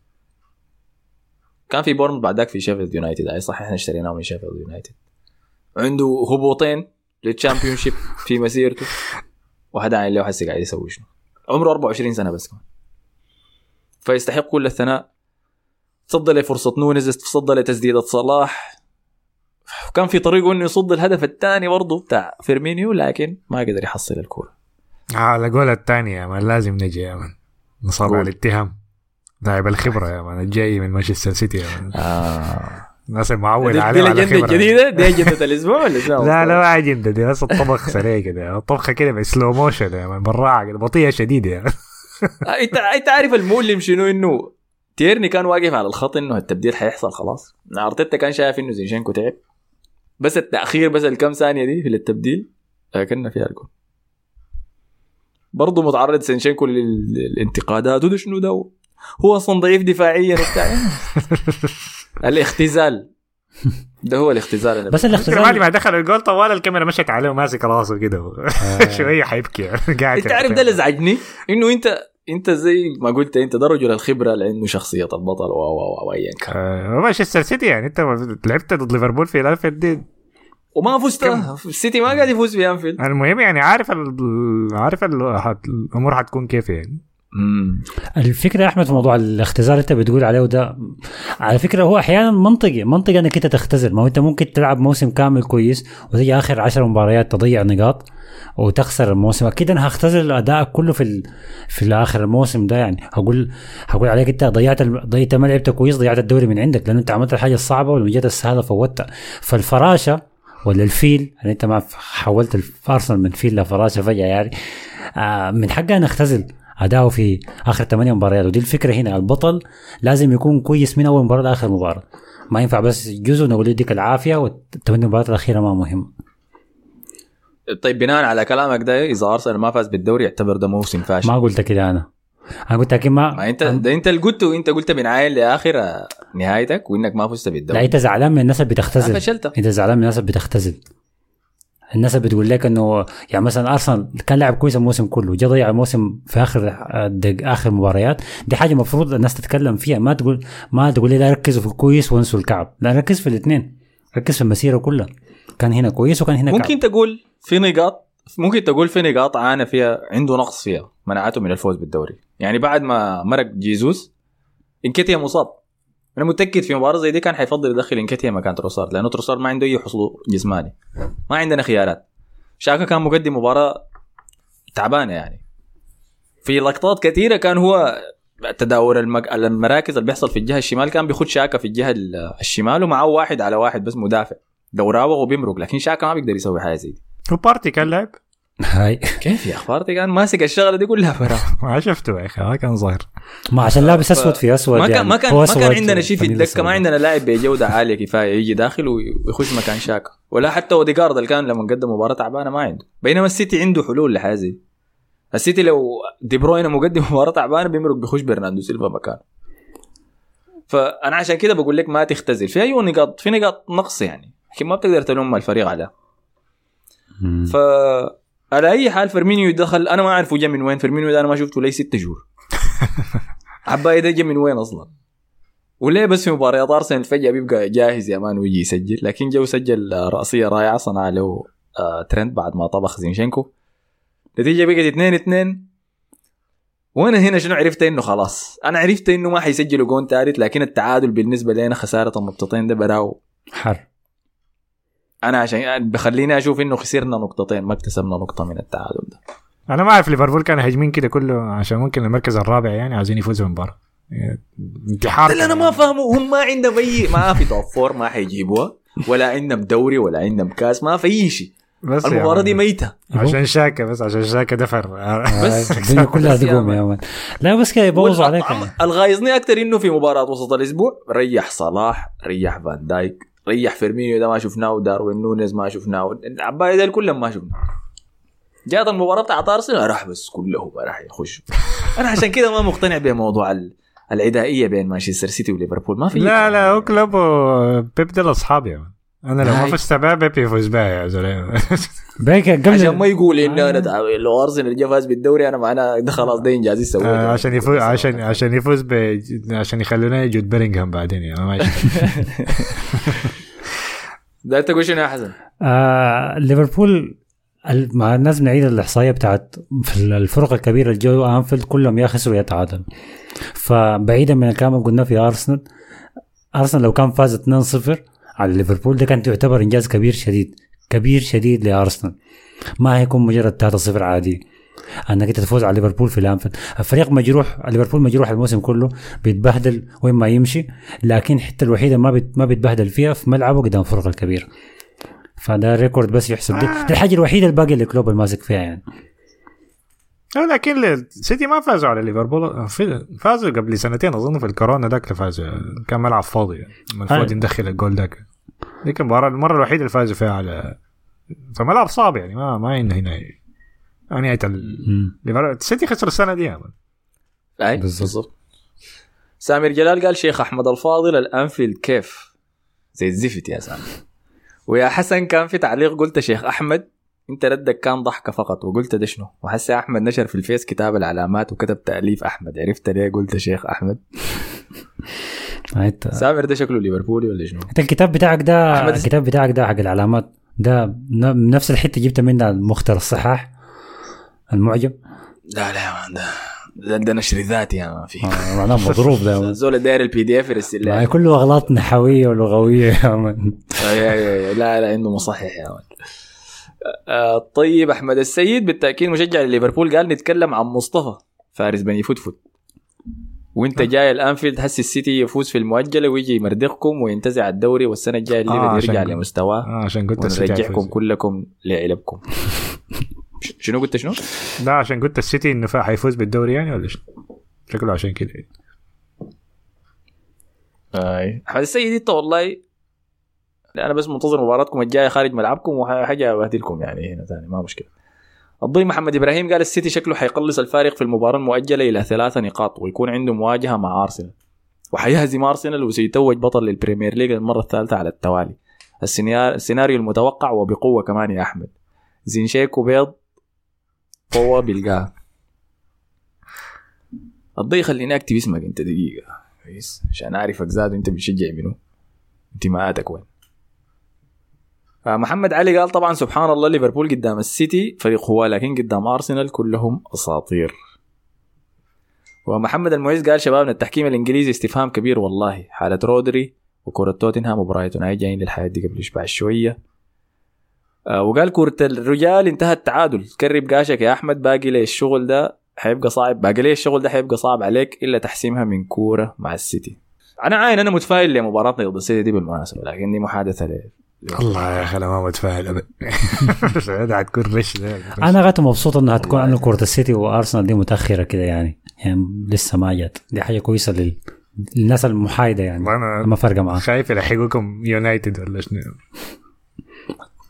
كان في بورموث بعدك في شيفيلد يونايتد. أي صح إحنا اشتريناه من شيفيلد يونايتد. عنده هبوطين لل Championship في مسيرته. وهذا عين له هسه قاعد يسوي شنو. عمره 24 سنة بس كمان. فيستحق كل الثناء. تصدى لفرصة نونز تصدى لتسديدة صلاح. وكان في طريقه إنه يصد الهدف الثاني برضه بتاع فيرمينيو لكن ما قدر يحصل الكورة.
على قول الثانية يا مان لازم نجي يا مان نصاب. على الاتهام لاعب الخبرة يا مان الجاي من مانشستر سيتي يا مان.
آه.
الناس المعول عليه
دي
على
الاجنده الجديده دي اجنده الأسبوع ولا؟
لا لا ما اجنده دي بس الطبخ سريع كده. الطبخة كده بسلو موشن يا مان بالراحه كده بطيئة شديدة مان
آه، انت إنت عارف المؤلم شنو إنه تيرني كان واقف على الخط إنه التبديل حيحصل خلاص. أرتيتا كان شايف إنه زينشينكو تعب. بس التأخير بس الكم ثانية دي في التبديل كنا فيها الجول. برضه متعرض زينشينكو لل- للانتقادات. وده شنو ده؟ هو أصلا ضعيف دفاعيا وبتاع. الاختزال. ده هو الاختزال. أنا
بس
بعد
الاختزال
ما دخل الجول طوال الكاميرا مشت عليه وماسك راسه كده. شوية حيبكي. قاعد
انت عارف ده اللي ازعجني إنه انت أنت زي ما قلت أنت ده رجل الخبره عنده شخصية البطل و و و ايا كان.
آه، مانشستر سيتي يعني أنت لعبت ضد ليفربول في الانفيلد دي.
وما فزت. السيتي ما قاعد يفوز في انفيلد.
المهم يعني عارف ال... عارف ال... هت- الأمور حتكون كيف يعني
الفكرة يا أحمد في موضوع الاختزال اللي أنت بتقول عليه ده على فكرة هو أحيانا منطقي منطقي إنك أنت تختزل. ما هو أنت ممكن تلعب موسم كامل كويس وتيجي آخر عشر مباريات تضيع نقاط وتخسر الموسم. أكيد أنا هختزل ادائك كله في ال... في اخر الموسم ده يعني. هقول هقول عليك أنت ضيعت ال... ضيعت ما لعبت كويس ضيعت الدوري من عندك. لأنه أنت عملت الحاجة الصعبة ولما جت السهله فوتها فالفراشة ولا الفيل؟ يعني انت ما حولت الارسنال من فيل لفراشة فجأة يعني. آه من حقها نختزل أداؤه في آخر ثمانية مباريات. ودي الفكرة هنا البطل لازم يكون كويس من أول مباراة لآخر مباراة. ما ينفع بس جزء نقول يديك العافية والثمان مباريات الأخيرة ما مهم.
طيب بناء على كلامك ده إذا أرسنال ما فاز بالدوري يعتبر ده موسم فاشل.
ما قلت كده أنا. أنا قلت لكن ما,
ما انت ده انت اللي قلته. انت قلت بنعاين لآخر نهايتك وإنك ما فزت
لا
بالدوري
انت زعلان من الناس اللي بتختزل.
فشلت.
انت زعلان من الناس اللي بتختزل. الناس اللي بتقول لك إنه يعني مثلا أرسنال كان لاعب كويس الموسم كله جا ضيع الموسم في اخر دق آخر مباريات. دي حاجة المفروض الناس تتكلم فيها. ما تقول ما تقول لي لا ركزوا في الكويس وانسوا الكعب. لا ركز في الاثنين. ركز في المسيرة كلها. كان هنا كويس وكان هنا
ممكن تقول في نقاط ممكن تقول في نقاط عانى فيها عنده نقص فيها منعته من الفوز بالدوري. يعني بعد ما مرق جيزوس إنكيتيا مصاب. أنا متأكد في مباراة زي دي كان حيفضل يدخل إنكيتيا مكان تروسار لأنه تروسار ما عنده أي حصول جسماني. ما عندنا خيارات. شاكا كان مقدم مباراة تعبانة يعني. في لقطات كثيرة كان هو تداول المك... المراكز اللي بيحصل في الجهة الشمال كان بيخد شاكا في الجهة ال- الشمال ومعه واحد على واحد بس مدافع. لو راوغ وبيمرق لكن شاكا ما بيقدر يسوي حاجة زي دي.
وبارتي كان لعب
هاي.
كيف يا اخي بارتي كان ماسك الشغلة دي كلها برا.
ما شفته يا أخي ما كان ظاهر.
ما عشان لابس أسود في أسود
ما كان
يعني.
ما كان ما كان عندنا شيء في الدكة ما. عندنا لاعب بجودة عالية كفاية يجي داخل ويخش مكان شاكا ولا حتى اوديجارد اللي كان لما قدم مباراة تعبانة ما عنده. بينما السيتي عنده حلول لحاجه زي دي. السيتي لو دي بروين مقدم مباراة تعبانة بيمرق بيخش برناردو سيلفا مكانه. فأنا عشان كده بقول لك ما تختزل. في أيوه نقاط في نقاط نقص يعني. لكن ما بتقدر تلوم الفريق عليها
مم.
ف على أي حال فيرمينيو دخل أنا ما اعرف هو جا من وين. فيرمينيو ده أنا ما شفته لي ست شهور. عباية ده جا من وين أصلا؟ وليه بس في مباريات ارسنال فجاه بيبقى جاهز يا man ويجي يسجل. لكن جو سجل آه، رأسية رائعة صنع له آه، ترينت بعد ما طبخ زينشينكو. نتيجة بقت 2 2 وأنا هنا شنو عرفت إنه خلاص؟ أنا عرفت إنه ما حيسجلوا جون ثالث لكن التعادل بالنسبة لنا خسارة النقطتين ده براو.
حر.
أنا عشان بخليني أشوف إنه خسرنا نقطتين ما اكتسبنا نقطة من التعادل ده
أنا ما أعرف ليفربول كانوا هاجمين كده كله عشان ممكن المركز الرابع يعني عايزين يفوزوا بالمباراه يعني انتحار
اللي أنا ما فاهمه هم ما عندهم اي ما في top four ما حيجيبوها ولا عندهم دوري ولا عندهم كاس ما في أي شيء
بس يا
المباراة
man.
دي ميتة
عشان شاكا بس عشان شاكا دفر
بس.
الدنيا كلها
بس يا
تقوم. يا man لا بس كده يبوظوا عليك يعني.
الغايظني أكثر إنه في مباراة وسط الأسبوع ريح صلاح ريح فان دايك ريح فيرمينيو ده ما شفناه داروين نونيز ما شفناه العباية ده كلهم ما شفناه جات المباراة بتاعت أرسنال راح بس كله راح يخش. أنا عشان كده ما مقتنع بموضوع ال- العدائيه بين مانشستر سيتي وليفربول. ما في
لا لا هو كلوب وبيب دول اصحاب يا. أنا لو ما. فزت بها بيب يفوز بها يا زلمة.
بيك قبل
عشان ما يقول إنه
آه.
أنا لو أرسنال جا فاز بالدوري أنا معناه ده خلاص ده إنجاز يسوي
آه، عشان يفوز عشان عشان يفوز ب... عشان يخلونا يجود بيرنغهام بعدين يعني ما
ده تقول شنو يا حسن؟
آه ليفربول مع الناس بنعيد الإحصائية بتاعت الفرق الكبيرة الجو أنفيلد كلهم يا خسروا يا تعادلوا فبعيدا من الكلام اللي قلناه في أرسنال أرسنال لو كان فاز 2-0 على ليفربول ده كان يعتبر إنجاز كبير شديد كبير شديد لأرسنال. ما هيكون مجرد 3-0 عادي. انك انت تفوز على ليفربول في الانفيلد. الفريق مجروح ليفربول مجروح الموسم كله بيتبهدل وين ما يمشي لكن الحته الوحيدة ما بيت ما بيتبهدل فيها في ملعبه قدام الفرق الكبيرة. فده record بس يحسب دي, دي الحاجة الوحيدة الباقيه اللي كلوب ماسك فيها يعني.
أو لكن السيتي ما فازوا على ليفربول. في- فازوا قبل سنتين أظن في الكورونا ذاك اللي فازوا. كان ملعب فاضي. يعني
هاي.
الفودين دخل الجول ذاك. دي كان المباراة المرة الوحيدة اللي فازوا فيها على فملعب صعب يعني ما ما ينهي نهايه ال... السيتي خسر السنة دي.
أي
بالضبط.
سامر جلال قال شيخ أحمد الفاضل الانفيلد كيف زي الزفت يا سامر. ويا حسن كان في تعليق قلت شيخ أحمد أنت ردك كان ضحكه فقط وقلت ده شنو؟ وحسي أحمد نشر في الفيس كتاب العلامات وكتب تأليف أحمد. عرفت ليه؟ قلت شيخ
أحمد.
سامر ده شكله ليفربولي ولا شنو؟
أنت الكتاب بتاعك ده الكتاب بتاعك ده حق العلامات ده ن- نفس الحتة جبت منها مختار الصحاح. المعجم؟
لا لا يا مان ده ده, ده نشر ذاتي يا man في.
آه، معناه مضروب ده
زول داير ال PDF يرسل
ما
لي
كله اغلاط نحويه ولغوية يا man.
أي. لا لا عنده مصحح يا man آه، طيب أحمد السيد بالتأكيد مشجع لليفربول قال نتكلم عن مصطفى فارس بني فوتفوت وانت جاي الأنفيلد حس السيتي يفوز في المؤجلة ويجي يمردغكم وينتزع الدوري والسنة الجاية الليفربول
آه،
يرجع لمستواه.
آه عشان قلت السيتي
ونرجعكم. كلكم لعلبكم شنو قلت شنو؟
لا عشان قلت السيتي إنه حيفوز بالدوري يعني ولا شنو؟ شكله عشان كده.
أي. احمد السيد انت والله أنا بس منتظر مباراتكم الجاية خارج ملعبكم وحاجة أبهدلكم يعني هنا ثاني ما مشكلة. الضي محمد إبراهيم قال السيتي شكله حيقلص الفارق في المباراة المؤجلة إلى ثلاثة نقاط ويكون عنده مواجهة مع أرسنال. وحيهزم أرسنال وسيتوج بطل لل Premier League المرة الثالثة على التوالي. السينار- السيناريو المتوقع وبقوة كمان يا أحمد. زينشينكو بيض قوه بيلقاها الضي خليني أكتب اسمك أنت دقيقة. كويس عشان أعرفك زاد أنت بتشجع منو. انتماءاتك وين؟ آه، محمد علي قال طبعا سبحان الله ليفربول قدام السيتي فريق هو لكن قدام أرسنال كلهم أساطير. ومحمد المعز قال شبابنا التحكيم الإنجليزي استفهام كبير والله. حالة رودري وكرة توتنهام وبرايتون هاي جايين للحياة دي قبل بعد شوية. وقال كرة الرجال انتهى التعادل. كرب قاشك يا أحمد باقي لي الشغل ده حيبقى صعب باقي لي الشغل ده حيبقى صعب عليك إلا تحسيمها من كورة مع السيتي. أنا عاين أنا متفائل لمباراتنا ضد السيتي دي بالمناسبة لكن دي محادثة ل...
الله يا أخي أنا ما متفائل ابدا. حتكون رش
أنا غاية مبسوط إنها تكون إنه كره السيتي وأرسنال دي متأخرة كده يعني يعني لسه ما جت. دي حاجة كويسة لل... للناس المحايدة يعني ما فارقه معاه
خايف يلحقوكم يونايتد ولا شنو.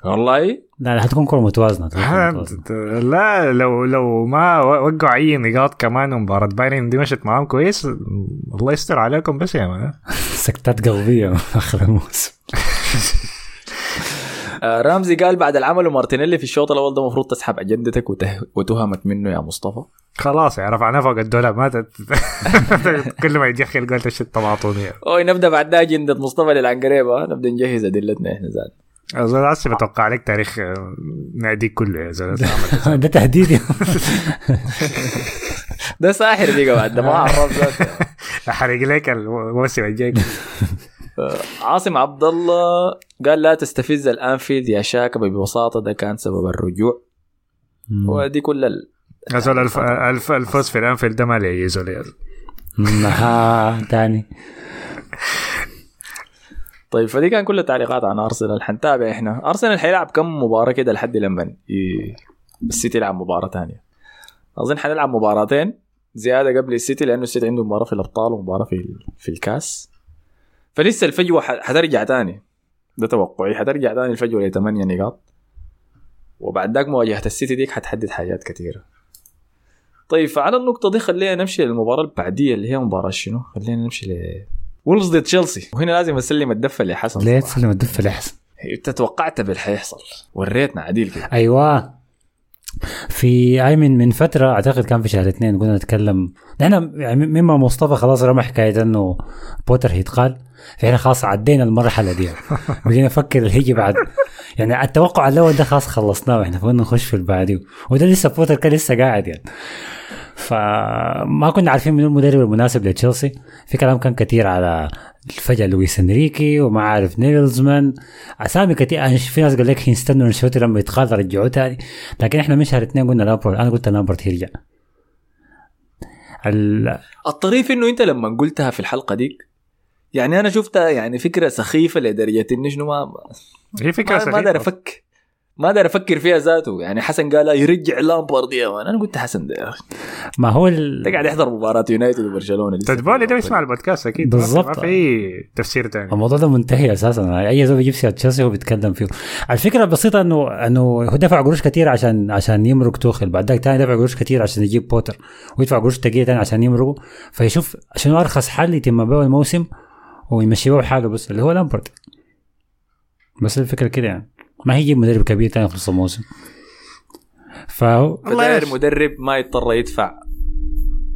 والله؟
لا لا حتكون كره متوازنة حتكون متوازنة.
لا لو لو ما وقعوا أي نقاط كمان ومباراة بايرن دي مشت معاهم كويس الله يستر عليكم بس يا مان.
سكتات قلبيه آخر الموسم.
آه رامزي قال بعد العمل ومارتينيلي في الشوط الأول ده المفروض تسحب أجندتك وته... وتهمت منه يا مصطفى.
خلاص يا رفعناه فوق الدولاب ما. كل ما يدخل قلت إيش الطماطونية
أوي نبدأ بعد ده أجندة مصطفى للعنقريبه نبدأ نجهز أدلتنا إحنا زاد.
زول هسه بتوقع عليك تاريخ آه، ناديك كله يا زول
ده تهديد
ده ساحر دي بعد ده ما عرف ذاته.
احرق لك الموسم الجاي.
عاصم عبد الله قال لا تستفز الأنفيلد يا شاكبه ببساطة ده كان سبب الرجوع. ودي كل ال...
الف... الف... الفوز في الأنفيلد ده ما لي يا زول يا زول.
ها تاني.
طيب فدي كان كل التعليقات عن أرسنال. حنتابع إحنا. أرسنال حيلعب كم مباراة كده لحد لما. السيتي يلعب مباراة ثانية أظن حنلعب مباراتين زيادة قبل السيتي لأنه السيتي عنده مباراة في الأبطال ومباراة في في الكاس. فلسه الفجوة حترجع تاني. ده توقعي. حترجع تاني الفجوة ل 8 نقاط. وبعد ذاك مواجهة السيتي ديك حتحدد حاجات كثيرة. طيب فعلى النقطة دي خلينا نمشي للمباراة البعدية اللي هي مباراة شنو؟ خلينا نمشي ل وولفز ضد تشيلسي. وهنا لازم أسلم الدفة لحسن
ليه. تسلم الدفة لحسن
أنت توقعت باللي حيحصل وريتنا عديل كده.
أيوه. في أي من من فترة أعتقد كان في شهر اثنين كنا نتكلم. نحن يعني مما مصطفى خلاص رمى حكايه إنه بوتر هيتقال. فإحنا خلاص عدينا المرحلة دي. بدينا نفكر اللي هيجي بعد. يعني التوقع الأول ده خلاص خلصناه. إحنا فقلنا نخش في اللي بعديه وده لسه بوتر كان لسه قاعد يعني. فما كنا عارفين من المدرب المناسب لتشيلسي. في كلام كان كثير على فجاه لويس إنريكي وما عارف ناجلزمان. أسامي كثير في ناس قال لك يستنوا أنشيلوتي لما يتخاذ رجعوه تاني. لكن إحنا من شهر اثنين قلنا لامبارد أنا قلت لامبارد يرجع ال-
الطريف إنه أنت لما قلتها في الحلقة ديك يعني أنا شفتها يعني فكرة سخيفة لدرجة اني شنو ما
هي فكرة
ما, ما دار
سخيفة.
أفك. ما دار أفكر فيها ذاته. يعني حسن قال يرجع لامبارد يا man. أنا قلت حسن ده يا أخي.
ما هو ال...
قاعد يحضر مباراة يونايتد وبرشلونة. تود
بولي ده بيسمع البودكاست أكيد.
بالضبط.
ما في اي تفسير ثاني
الموضوع ده منتهي أساسا. أي زول بيجيب سيرة تشيلسي هو بيتكلم فيه. الفكرة البسيطة انه إنه هو دفع قروش كثير عشان عشان يمرق توخيل بعد ذاك تاني دفع قروش كثير عشان يجيب بوتر. ويدفع قروش ثقيله تاني عشان يمرقوا فيشوف شنو أرخص حل يتم بيه الموسم ويمشي بيه حاله بس اللي هو لامبارد بس الفكرة كده يعني. ما هيجيب مدرب كبير تاني في نص الموسم. فهو
فداير مدرب ما يضطر يدفع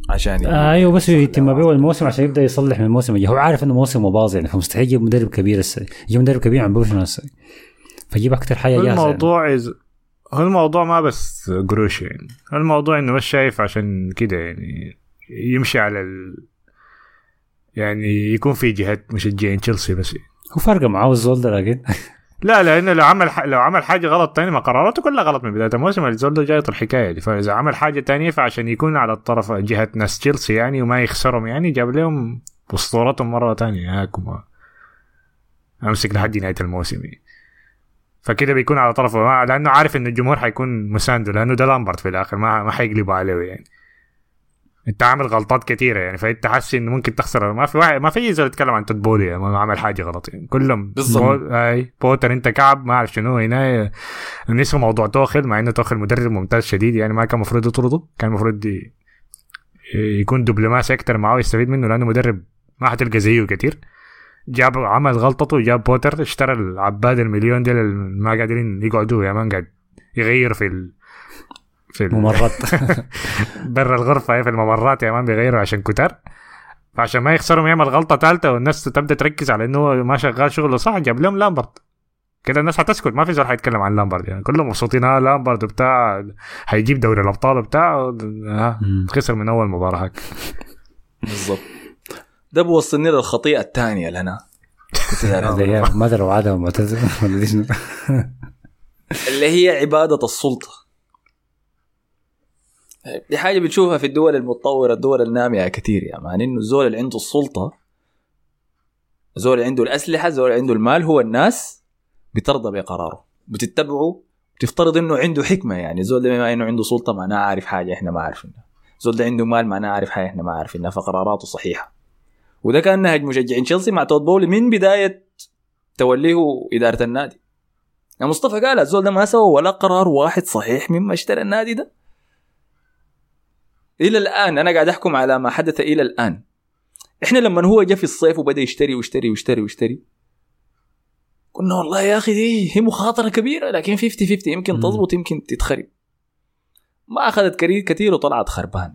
عشان يجيب.
أيوه بس يتم بيه الموسم عشان يبدأ يصلح من الموسم الجاي. هو عارف إنه موسمه باظ يعني فمستحيل يجيب مدرب كبير السنة يجيب مدرب كبير عم بيقول شنو السنة فيجيب أكثر
حاجة
جاهزة يعني.
الموضوع إز... هو الموضوع ما بس قروش يعني. هو الموضوع إنه بس شايف عشان كده يعني يمشي على ال... يعني يكون في جهات مشجعين تشيلسي بس.
هو فارقه معاه الزول ده لكن
لا لأنه لو عمل ح... لو عمل حاجة غلط تاني ما قراراته كلها غلط من بداية الموسم. الزول ده جايط الحكاية دي. فإذا عمل حاجة تانية فعشان يكون على الطرف جهة ناس تشيلسي يعني وما يخسرهم يعني جاب لهم أسطورتهم مرة تانية. هاكم أمسك لحد نهاية الموسم. يعني. فكده بيكون على طرفه لأنه عارف ان الجمهور حيكون مساندة لأنه ده لامبرد في الآخر ما ما حيقلبوا عليه يعني. انت عامل غلطات كثيره يعني فأنت حاسس إنه ممكن تخسر. ما في واحد ما في زول يتكلم عن تود بولي يعني ما عمل حاجة غلط يعني. كلهم
بالضبط.
بو... أي بوتر أنت كعب ما أعرف شنو هنا نسوا موضوع توخل مع إنه توخل مدرب ممتاز شديد يعني ما كان المفروض يطرده. كان المفروض ي... يكون دبلوماسي أكتر معاه ويستفيد منه لأنه مدرب ما حتلقى زيه كتير. جاب عمل غلطته وجاب بوتر اشترى العباد المليون دي اللي ما قادرين يقعدوا يا man قاعد يغير في ال... في ال...
ممرات
برا الغرفة في الممرات يا man بيغيروا عشان كتار فعشان ما يخسروا يعمل غلطة ثالثه والناس تبدأ تركز على إنه ما شغال شغله صح جاب لهم لامبرد. كده الناس حتسكت ما في زول حيتكلم عن لامبرد يعني. كلهم مبسوطين آه لامبرد وبتاع حيجيب دوري الأبطال وبتاع آه. خسر من أول مباراة
بالضبط. ده بوصلني للخطيئة الثانية لنا.
اللي ما ادري وعدها
اللي هي عبادة السلطة. دي حاجة بتشوفها في الدول المتطورة الدول النامية كثير يا مان. إنه الزول اللي عنده السلطة اللي عنده الأسلحة اللي عنده المال هو الناس بترضى بقراره. بتتبعه بتفترض إنه عنده حكمة يعني. الزول ده بما إنه عنده سلطة معناه عارف حاجة إحنا ما عارفينها الزول ده عنده مال معناه عارف حاجة إحنا ما عارفينها فقراراته صحيحة. وده كان نهج مشجعين تشيلسي مع تود بولي من بداية توليه إدارة النادي. يا مصطفى قال الزول ده ما سوى ولا قرار واحد صحيح مما اشترى النادي ده. إلى الآن أنا قاعد أحكم على ما حدث إلى الآن. إحنا لما هو جاء في الصيف وبدأ يشتري ويشتري ويشتري ويشتري قلنا والله يا أخي دي هي مخاطرة كبيرة لكن 50 50 يمكن. تضبط يمكن تتخرب. ما أخذت كري- كثير وطلعت خربان.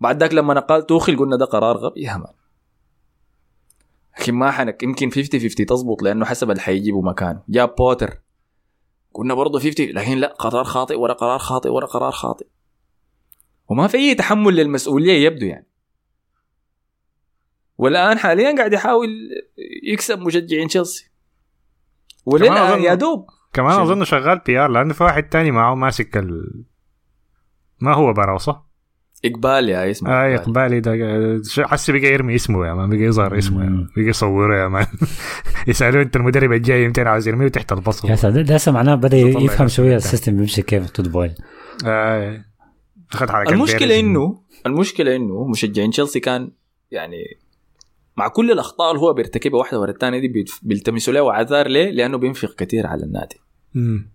بعد ذاك لما نقال توخل قلنا ده قرار غبي يا مان لكن ما حنك يمكن 50 50 تزبط لأنه حسب اللي حيجيبوا مكانه. جاب بوتر. قلنا برضه 50 لكن لا قرار خاطئ ورا قرار خاطئ ورا قرار خاطئ. وما في أي تحمل للمسؤولية يبدو يعني والآن حاليا قاعد يحاول يكسب مشجعين تشيلسي
كمان
ولنا
أظن-
يا دوب
كمان؟ أظن شغال بي ار لأنه في واحد تاني معه ماسك ال... ما هو براو صح؟
اقبال يا اسمه
آه
إقبال.
إقبالي ده ش- حسي بقى يرمي اسمه يا مان بقى يظهر اسمه يا مان بقى يصوره يا مان يسالوه أنت المدرب الجاي يمتى عاوز يرميه تحت البصر
يا ساتر ده هسه معناه بدا يفهم. شوية السيستم بيمشي كيف تود بوي
آه. اخذ حركات المشكلة.
انه المشكلة إنه مشجعين تشيلسي كان يعني مع كل الأخطاء اللي هو بيرتكبها واحدة ورا الثانية دي بيلتمسوا له اعذار ليه؟ لأنه بينفق كثير على النادي
مم.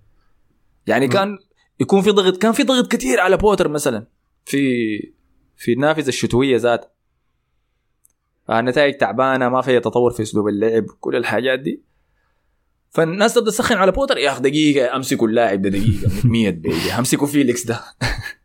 يعني كان يكون في ضغط كان في ضغط كثير على بوتر مثلا في في النافذة الشتوية ذات النتائج تعبانة ما في تطور في أسلوب اللعب كل الحاجات دي فالناس تبدأ تسخن على بوتر يا أخي دقيقة أمسكوا اللاعب ده دقيقة 100 بيجي أمسكوا فيليكس ده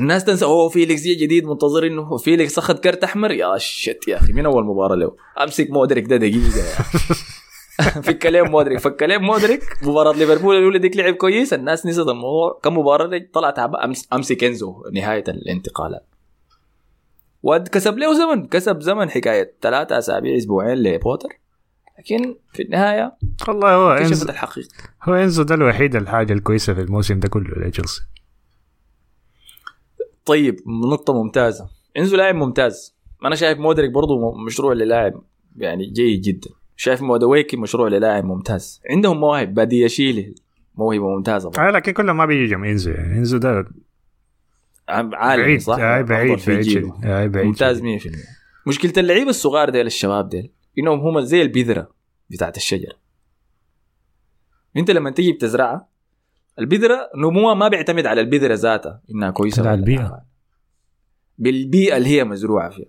الناس تنسى هو فيليكس جه جديد منتظر إنه فيليكس أخذ كرت أحمر؟ يا shit يا أخي من أول مباراة له؟ أمسك مودريك ده دقيقة. أخي. فك عليهم مودريك فك عليهم مودريك. مباراة ليفربول الأولى ديك لعب كويس الناس نسيت الموضوع كم مباراة تعب- أمس أمسك إنزو نهاية الانتقالات. وكسب له زمن كسب زمن حكاية ثلاثة أسابيع أسبوعين لبوتر. لكن في النهاية
والله هو انزو
الحقيقة.
هو إنزو ده الوحيد الحاجة الكويسة في الموسم ده كله لتشيلسي.
طيب نقطة ممتازة. إنزو لاعب ممتاز. أنا شايف مودريك برضو م- مشروع للاعب يعني جيد جدا. شايف مودويكي مشروع للاعب ممتاز. عندهم مواهب. بادية شيلي موهبة ممتازة.
آه لكن كلهم ما بيجي جنب إنزو. يعني إنزو ده
عالمي
بعيد.
صح؟
آه بعيد بعيد. آه بعيد
ممتاز
شديد.
100% مشكلة اللعيبة الصغار ديل الشباب ديل إنهم هم زي البذرة بتاعت الشجرة. أنت لما تيجي بتزرعها البذرة نموها ما بيعتمد على البذرة ذاتها إنها كويسة
على.
لا. بالبيئة اللي هي مزروعة فيها.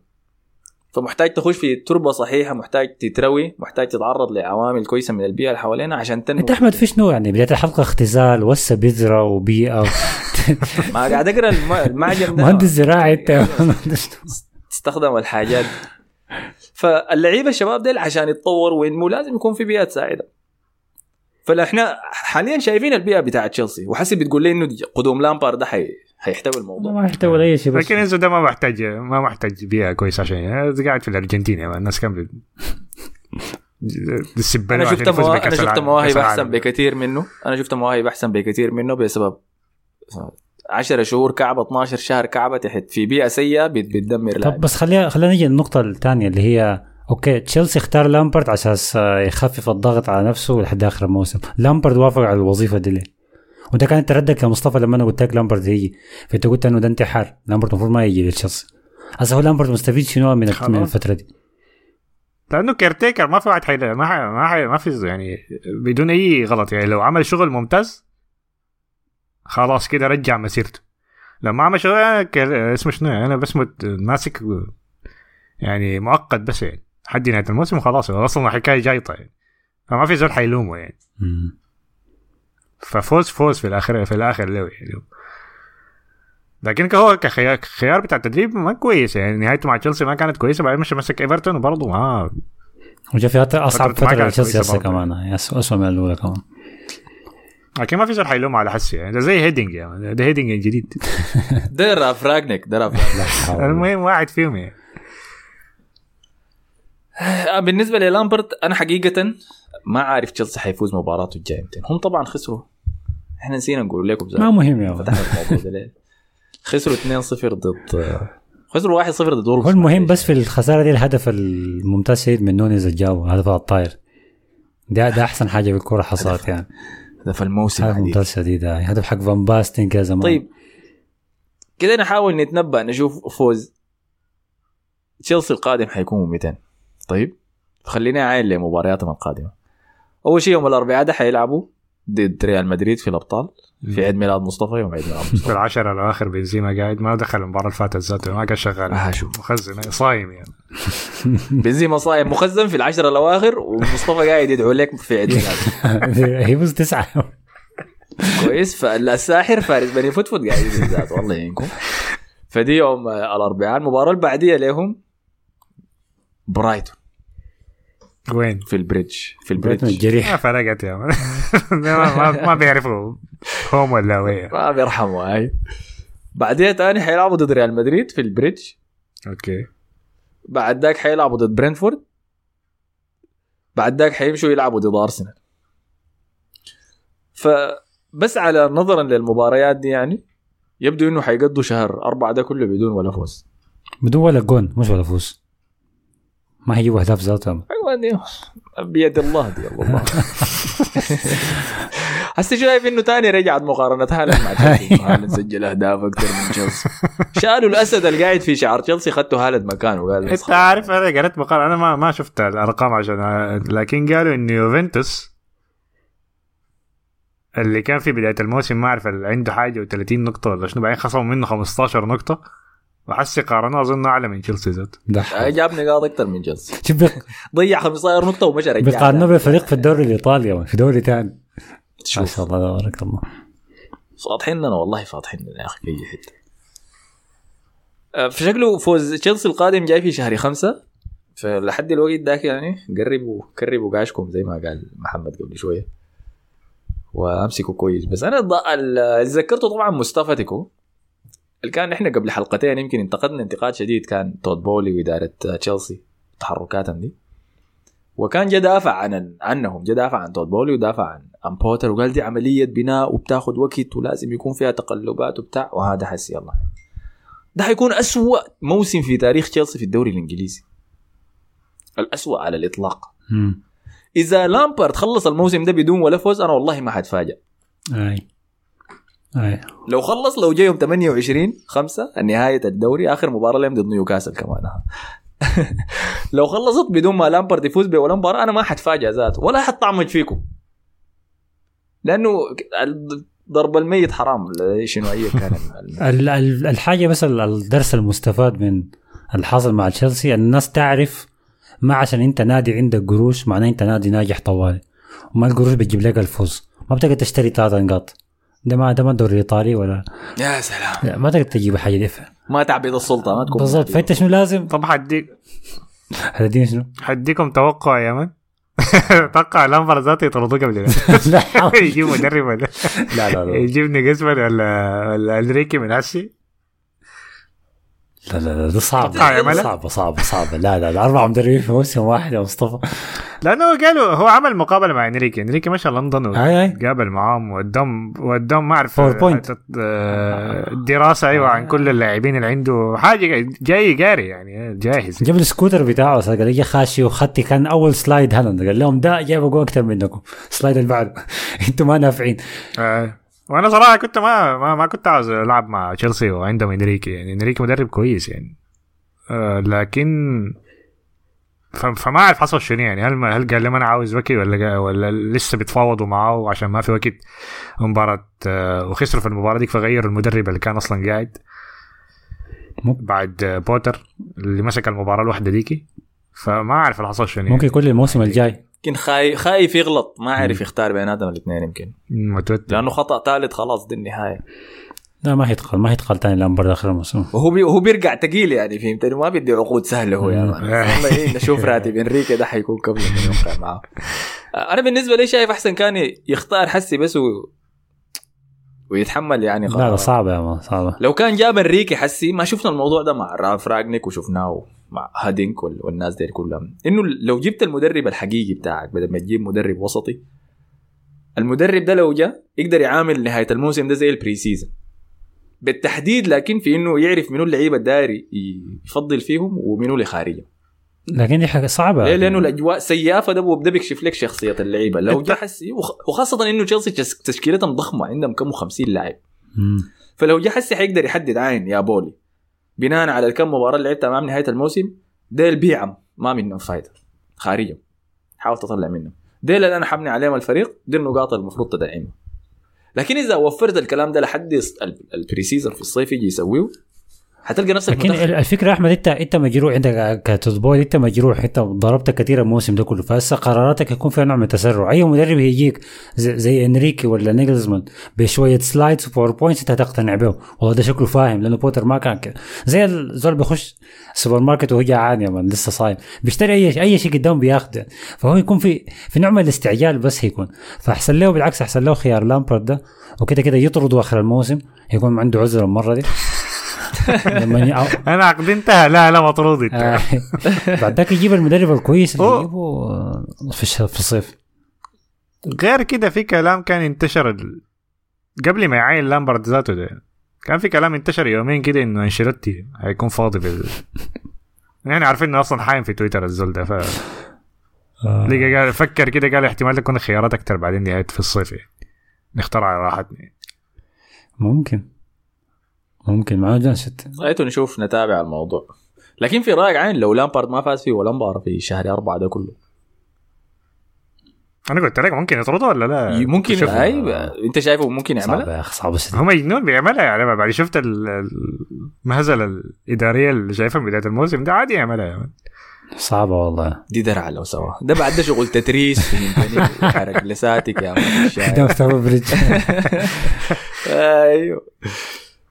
فمحتاج تخش في تربة صحيحة محتاج تتروي محتاج تتعرض لعوامل كويسة من البيئة اللي حوالينا عشان تنمو
أنت أحمد في شنو يعني؟ بداية الحلقة اختزال وسة بذرة وبيئة
ما قاعد أقرأ الم- المعجم
مهندس زراعي أنت.
تستخدم الحاجات. فاللعيبة الشباب ديل عشان يتطور وينمو لازم يكون في بيئه تساعده فاحنا حاليا شايفين البيئة بتاعت تشيلسي وحسب بتقول لي إنه قدوم لامبار ده حي... حيحتوي الموضوع.
ما يحتوي ولا أي شيء بس
لكن إنزو ده ما محتاج ما محتاج بيئة كويسة عشان يعني قاعد في الأرجنتين يعني الناس كان أنا
شفت موا... أنا شفت مواهب
أحسن.
بكثير منه. أنا شفت مواهب أحسن بكثير منه بسبب 10 شهور كعبه 12 شهر كعبة تحت في بيئة سيئة بت... بتدمر
طب
لاعب.
بس خلينا خلينا نيجي للنقطة الثانية اللي هي okay تشيلسي اختار لامبرد آه، يخفف الضغط على نفسه لحد آخر الموسم، لامبرد وافق على الوظيفة دي ليه؟ وده كانت ردك يا مصطفى لما أنا قلت لك لامبرد يجي، فأنت قلت إنه ده انتحار، لامبرد المفروض ما يجي لتشيلسي. هسه هو لامبرد مستفيد شنو من
خلاص.
من الفترة دي؟
لأنه caretaker ما في واحد حي... ما حي... ما حي... ما في يعني بدون أي غلط يعني لو عمل شغل ممتاز خلاص كده رجع مسيرته لما عمل شغل كير... اسمه شنو يعني أنا بس مت... ماسك يعني مؤقت بس يعني حد نهايه الموسم خلاص هو أصلا حكايه جايطه يعني فما في زول حيلومه يعني.
مم.
ففوز فوز في الآخر في الآخر له يعني لكن هو كخيار خيار بتاع التدريب ما كويس يعني. نهايته مع تشيلسي ما كانت كويسة بعدين مش مسك إيفرتون وبرضه ما
وجا في
أصعب
هسه
برضه.
كمان. يعني أس- اسوء من الأولى كمان.
لكن ما في زول حيلوم على حسي يعني. ده زي هيدينك يعني. ده هيدينك الجديد
ده رالف رانجنيك ده رالف رانجنيك.
المهم واحد فيهم يعني.
بالنسبة للامبرد أنا حقيقة ما عارف تشيلسي حيفوز مباراته الجاية متين. هم طبعا خسروا. إحنا نسينا نقول لكم زي
ما مهم يا ولد.
فتحنا الموضوع ده ليه؟ خسروا 2-0 ضد خسروا 1-0 ضد
هو المهم بس في الخسارة دي الهدف الممتاز سيد من نونيز الجاو هدف الطاير. ده ده أحسن حاجة في الكورة حصلت يعني.
هدف الموسم
هدف. ممتاز شديد. هدف حق فان باستن كذا زمان.
طيب كده نحاول نتنبأ نشوف فوز. تشيلسي القادم حيكون 200 طيب. خليني عاين لمبارياتهم القادمة. أول شيء يوم الأربعاء ده حيلعبوا ضد ريال مدريد في الأبطال في عيد ميلاد مصطفى يوم عيد ميلاد
في
مصطفى.
العشرة الأواخر بنزيما قاعد ما دخل المباراة اللي فاتت ذاته ما كان شغال.
آه، شوف.
مخزن صايم يعني.
بنزيما صايم مخزن في العشرة الأواخر ومصطفى قاعد يدعو لك في عيد ميلاد.
هي بس تسعة.
كويس. فالساحر فارس بني فتفت قاعد يدعو ذاته والله يعينكم فدي يوم الأربعاء المباراة اللي بعديها لهم برايتون.
وين؟
في البريدج في البريدج.
الجريح.
ما فرقت يا. ما, ما, بيعرفوا home ولا away.
ما بيرحموا هاي. بعديها تاني حيلعبوا ضد ريال مدريد في البريدج.
okay.
بعد ذاك حيلعبوا ضد برينفورد. بعد ذاك حيمشوا يلعبوا ضد أرسنال. فبس على نظرا للمباريات دي يعني يبدو إنه حيقضوا شهر أربعة ده كله بدون ولا فوز.
بدون ولا جون مش ولا فوز. ما هيجيبوا اهداف ذاتهم
دي بيد الله دي الله. هسه شايف إنه تاني رجعت مقارنة. هالاند مع تشيلسي. هالاند سجل أهداف أكثر من تشيلسي. شالوا الأسد اللي قاعد في شعر. تشيلسي خدتوا هالاند مكانه قال
أنت عارف أنا قريت مقال. أنا ما ما شفت الأرقام عشان لكن قالوا انه يوفنتوس اللي كان في بداية الموسم ما أعرف اللي عنده حاجة و30 نقطة ولا شنو بعدين خصموا منه 15 نقطة. وحسي قارنوه أظن أعلى من تشيلسي ذاته
ده
جاب نقاط أكثر من تشيلسي. ضيع 15 نقطة ومشى رجع.
بيقارنوه بفريق في الدوري الإيطالي في دوري ثاني ما شاء الله تبارك الله.
فاضحين لنا والله فاضحين لنا يا أخي في أي حتة. آه، فشكله فوز تشيلسي القادم جاي في شهر خمسة. فلحد الوقت ذاك يعني قربوا قربوا قاشكم زي ما قال محمد قبل شوية. وأمسكوا كويس. بس أنا الض- ال- اللي ذكرته طبعا مصطفى تيكو. كان إحنا قبل حلقتين يمكن انتقدنا انتقاد شديد كان تود بولي وإدارة تشيلسي تحركاتهم دي. وكان جا دافع عن عنهم جا دافع عن تود بولي ودافع عن عن بوتر وقال دي عملية بناء وبتاخذ وقت ولازم يكون فيها تقلبات وبتاع. وهذا حسي الله ده حيكون أسوأ موسم في تاريخ تشيلسي في الدوري الإنجليزي. الأسوأ على الإطلاق.
مم.
إذا لامبارد خلص الموسم ده بدون ولا فوز أنا والله ما حتفاجئ
اي
لو خلص لو جاي يوم 28 5 نهاية الدوري آخر مباراة لهم ضد نيوكاسل كمان. لو خلصت بدون ما لامبارد يفوز بولا مباراة أنا ما حتفاجئ ذاته ولا حطعمج فيكم. لأنه ضرب الميت حرام شنو أي كان ال-
ال- ال- الحاجة بس ال- الدرس المستفاد من الحاصل مع تشيلسي الناس تعرف ما عشان أنت نادي عندك قروش معناه أنت نادي ناجح طوالي. وما القروش بتجيب لك الفوز. ما بتقدر تشتري ثلاث نقاط. ده ما ده ما الدوري الايطالي ولا
يا سلام.
لا ما تقدر تجيب حاجة دي
ما تعبيد السلطة ما تكون
بالضبط. فأنت شنو لازم؟
طب حديك
هتديني شنو؟
حديكم توقع يا من؟ أتوقع لامبر ذاته يطردوه قبل
لا.
يجيب مدرب ولا
لا لا لا.
يجيبني جسمن ولا ولا انريكي من هسي
لا لا لا ده صعب. صعبة صعبة صعبة لا لا لا أربع مدربين في موسم واحد يا مصطفى.
لأنه قالوا هو عمل مقابلة مع إنريكي. إنريكي مشى لندن وقابل معاهم ودهم ودهم ما أعرف
PowerPoint.
آه، دراسة أيوه عن كل اللاعبين اللي عنده. حاجة جاي قاري يعني جاهز.
جاب الكمبيوتر بتاعه قال لي خاشي وخدتي كان أول slide هالاند. قال لهم ده جايب جول أكثر منكم. ال slide اللي بعده. أنتم ما نافعين.
آه. وأنا صراحة كنت ما ما, ما كنت عاوز ألعب مع تشيلسي وعندهم إنريكي يعني إنريكي مدرب كويس يعني. آه لكن فما أعرف حصل شنو يعني. هل هل قال لهم أنا عاوز وكي ولا ولا لسه بيتفاوضوا معاه عشان ما في وقت مباراة آه وخسروا في المباراة دي فغيروا المدرب اللي كان أصلا قاعد. بعد آه بوتر اللي مسك المباراة الواحدة ديكي. فما أعرف اللي حصل شنو
ممكن يكون الموسم الجاي.
يمكن خايف خايف يغلط. ما عرف يختار بيناتهم الاثنين يمكن.
متوتر.
لأنه خطأ ثالث خلاص دي النهاية.
لا ما هيتقل ما هيتقل تاني لامبرد آخر الموسم.
وهو بي وهو بيرجع ثقيل يعني فهمتني؟ ما بيدي عقود سهلة هو يا man. والله إيه نشوف راتب إنريكي ده حيكون قبل ما يوقع معاه أنا بالنسبة لي شايف أحسن كان يختار حسي بس و... ويتحمل يعني
لا لا. صعبة يا man صعبة.
لو كان جاب إنريكي حسي ما شفنا الموضوع ده مع رالف رانجنيك وشفناه. مع هيدينك وال- والناس دي كلهم. إنه لو جبت المدرب الحقيقي بتاعك بدل ما تجيب مدرب وسطي المدرب ده لو جاء يقدر يعامل نهاية الموسم ده زي ال pre-season بالتحديد لكن في إنه يعرف منو اللعيبة الداري يفضل فيهم ومنو اللي خارجه
لكن دي حاجة صعبة.
ليه؟ لأنه الأجواء سيئه فده ده بيكشف لك شخصية اللعيبة. لو جاء حسي وخ- وخاصة إنه تشيلسي تش- تشكيلتهم ضخمة عندهم كم 50 لاعب. فلو جه حسي حيقدر يحدد عين يا بولي. بناء على الكم مباراة لعبتها امام نهاية الموسم ديل بيعهم ما منهم فايده خارجهم. حاول تطلع منهم. ديل اللي أنا حبني عليهم الفريق دي النقاط المفروض تدعمها لكن إذا وفرت الكلام ده لحد ال- ال pre-season في الصيف يجي يسويه حتلقى نفسك
لكن
متأخر.
الفكرة يا أحمد انت أنت مجروح عندك كتود بولي أنت مجروح أنت ضربت كثير الموسم ده كله. فهسه قراراتك يكون فيها نوع من التسرع. أي مدرب هيجيك زي, زي إنريكي ولا ناجلزمان بشوية slides و PowerPoints أنت هتقتنع به والله ده شكله فاهم لأنه بوتر ما كان كده. زي الزول بيخش السوبر ماركت وهو جعان يا مان لسه صايم. بيشتري اي أي شيء قدامه بياخده فهو يكون في في نوع من الاستعجال بس هيكون. فأحسن له بالعكس أحسن له خيار لامبرد ده. وكده كده يطردوا آخر الموسم يكون عنده عذر المرة دي. لما
أنا عقدي انتهى. لا لا مطرود انت
آه. بعد ذاك يجيب المدرب الكويس اللي. يجيبه آه، في في الصيف.
غير كده في كلام كان انتشر ال... قبل ما يعين لامبرد ذاته ده كان في كلام انتشر يومين كده إنه أنشيلوتي هيكون فاضي بال يعني عارفين إنه أصلا حايم في تويتر الزول ده ف لقى قال فكر كده قال احتمال تكون خيارات أكتر بعدين نهاية في الصيف. نختار على راحتنا.
ممكن. ممكن معاه جانشت
رأيته نشوف نتابع الموضوع. لكن في رأيك عين لو لامبارد ما فاز فيه ولا مباراه في شهر أربعة ده كله؟
أنا قلت لك ممكن يطردوا ولا لا؟
ممكن
شوف.
أي أنت شايفه ممكن يعملها
يا أخي صعبة شديد
هو مجنون بيعملها يعني بعد شفت ال- المهزلة الإدارية اللي شايفها بداية الموسم ده عادي يعملها يعني.
صعبة والله.
دي درع لو سوا. ده بعد ده شغل تتريس حرك لساتك يا
ده
الشارع.
مستوى بريدج.
أيوه.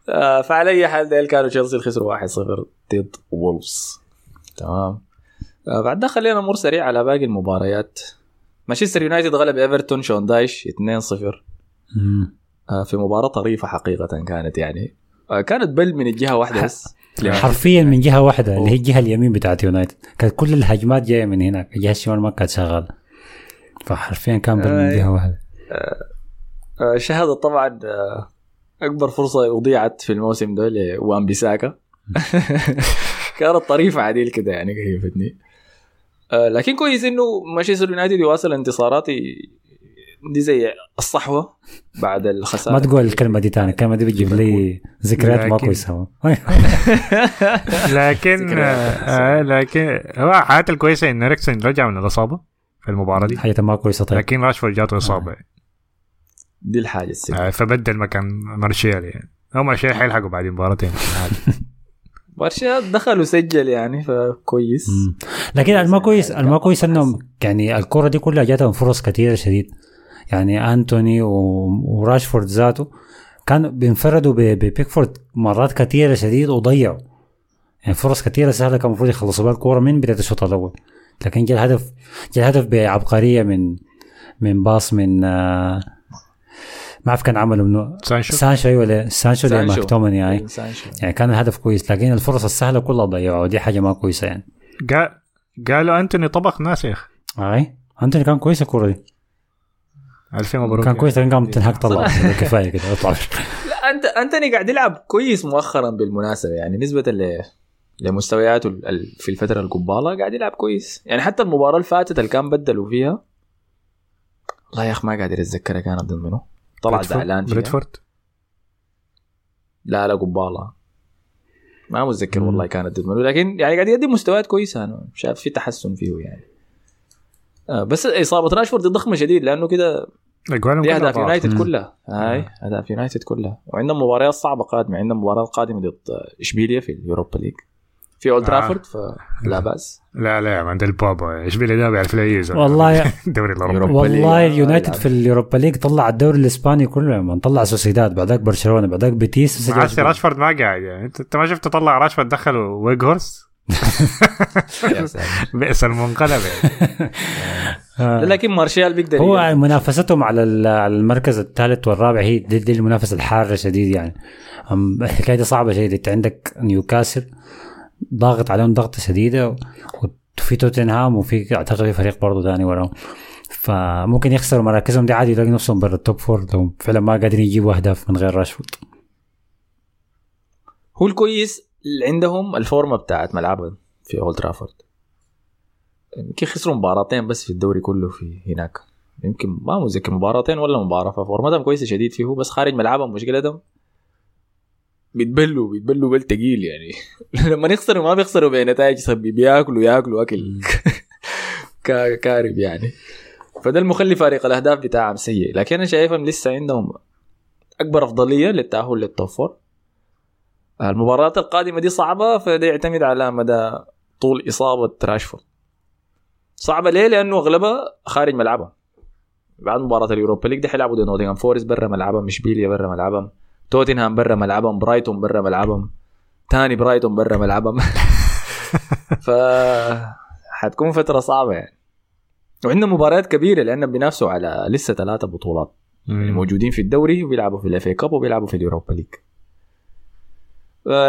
آه، فعلى اي حال ديل كانوا تشيلسي خسروا 1-0 ضد وولفز. تمام. آه، بعد ده خلينا نمر سريع على باقي المباريات. مانشستر يونايتد غلب إيفرتون شون دايش 2-0
مم.
آه، في مباراة طريفة حقيقة كانت يعني. آه، كانت بل من الجهة واحدة بس.
حرفيا من جهة واحدة اللي هي الجهة اليمين بتاعت يونايتد. كانت كل الهجمات جاية من هناك الجهة الشمال ما كانت شغالة. فحرفيا كان بل من. جهة
واحدة. شهدت طبعا أكبر فرصة أضيعت في الموسم ده لوان بيساكا. كانت طريفة عديل كده يعني كيفتني آه، لكن كويس إنه مانشستر يونايتد يواصل انتصارات دي زي الصحوة بعد الخسارة.
ما تقول الكلمة دي تاني الكلمة دي بتجيب لي ذكريات ما
لكن-
كويسة.
لكن. آه لكن هو حاجات الكويسة إن إريكسون رجع من الإصابة في المباراة دي.
حاجة ما كويسة طيب.
لكن راشفورد جاته إصابة.
دي الحاجة السيئه
آه فبدل مكان مارشيال يعني. هو مارشيال حيلحقوا بعد مباراتين.
برشا دخل وسجل يعني فكويس.
مم. لكن الما كويس الما كويس إنهم يعني الكرة دي كلها جاتهم فرص كثيره شديد. يعني أنتوني وراشفورد ذاته كانوا بينفردوا ببيكفورد مرات كثيره شديد وضيعوا. يعني فرص كثيره سهلة كان المفروض يخلصوا بها الكورة من بداية الشوط الأول. لكن جاء الهدف جاء الهدف بعبقرية من من باص من آه ما أعرف كان عمله منه
سانشو.
سانشو أيوه لا، سانشو
سانشو.
لماكتومني يعني.
سانشو.
يعني كان الهدف كويس لكن الفرص السهلة كلها ضيعوها ودي حاجة ما كويسة يعني.
قال قالوا أنتوني طبخ ناس يا أخي.
أي؟ أنتوني كان كويس الكوره دي
الف مبروك
كان كويس لكن قام تن هاخ طلع. كفاية كده أطلع.
لا انت أنتوني قاعد يلعب كويس مؤخرا بالمناسبة يعني نسبة ل لمستوياته في الفترة القبالة قاعد يلعب كويس. يعني حتى المباراة اللي فاتت اللي كان بدلوا فيها والله يا أخي ما قادر اتذكرها كانت ضد منو طلع زعلان
برينتفورد
لا لا قبالة. ما متذكر. والله كانت ضد لكن يعني قاعد يقدم مستويات كويسة أنا شايف في تحسن فيه يعني. آه بس إصابة راشفورد ضخمة شديد لأنه كده دي
كلها أهداف.
يونايتد. كلها؟ هاي أهداف يونايتد كلها. وعندهم مباريات صعبة قادمة عندهم مباراة قادمة ضد إشبيليا في اليوروبا ليج. في اولد
آه.
ترافورد فلا بأس.
لا لا ده البابا. إشبيليا ده بيعرف له يوزر
والله
الدوري
الأوروبي.
والله. اليونايتد في اليوروبا ليج طلع الدوري الإسباني كله يا مان طلع سوسيداد بعدك برشلونة بعدك بيتيس
عاشي راشفورد ما قاعد يعني. انت أنت ما شفت طلع راشفورد دخله
ويجهورست.
بئس المنقلب. يعني
آه.
لكن مارشال بيقدر
هو. منافستهم على ال- على المركز الثالث والرابع هي دي, دي المنافسة الحارة شديد يعني. الحكاية دي صعبة شديد. أنت عندك نيوكاسل ضاغط عليهم ضغطة شديدة وفي توتنهام وفي أعتقد في فريق برضه ثاني وراهم. فممكن يخسروا مراكزهم. دي عادي يلاقي نفسهم برا ال top four لو فعلا ما قادرين يجيبوا أهداف من غير راشفورد.
هو الكويس اللي عندهم الفورمة بتاعت ملعبهم في أولد ترافورد. يمكن خسروا مباراتين بس في الدوري كله في هناك. يمكن ما متذكر مباراتين ولا مباراة. ففورمتهم كويسة شديد فيه بس خارج ملعبهم مشكلتهم بيتبلوا بيتبلوا بل تقيل يعني. لما يخسروا ما بيخسروا بنتائج سبي بياكلوا ياكلوا أكل كا- كارب يعني. فده المخلي فارق الأهداف بتاعهم سيء. لكن أنا شايفهم لسه عندهم أكبر أفضلية للتأهل لل top four المباريات القادمة دي صعبة فده يعتمد على مدى طول إصابة راشفورد. صعبة ليه؟ لأنه أغلبها خارج ملعبها. بعد مباراة اليوروبا ليج دي حيلعبوا ضد نوتنغهام فورست برا ملعبهم اشبيليا برا ملعبهم توتنهام برا ملعبهم برايتون برا ملعبهم تاني برايتون برا ملعبهم. ف حتكون فترة صعبة يعني. وعندنا مباريات كبيرة لانهم بينافسوا على لسه ثلاثة بطولات. يعني موجودين في الدوري وبيلعبوا في ال FA Cup وبيلعبوا في اليوروبا ليج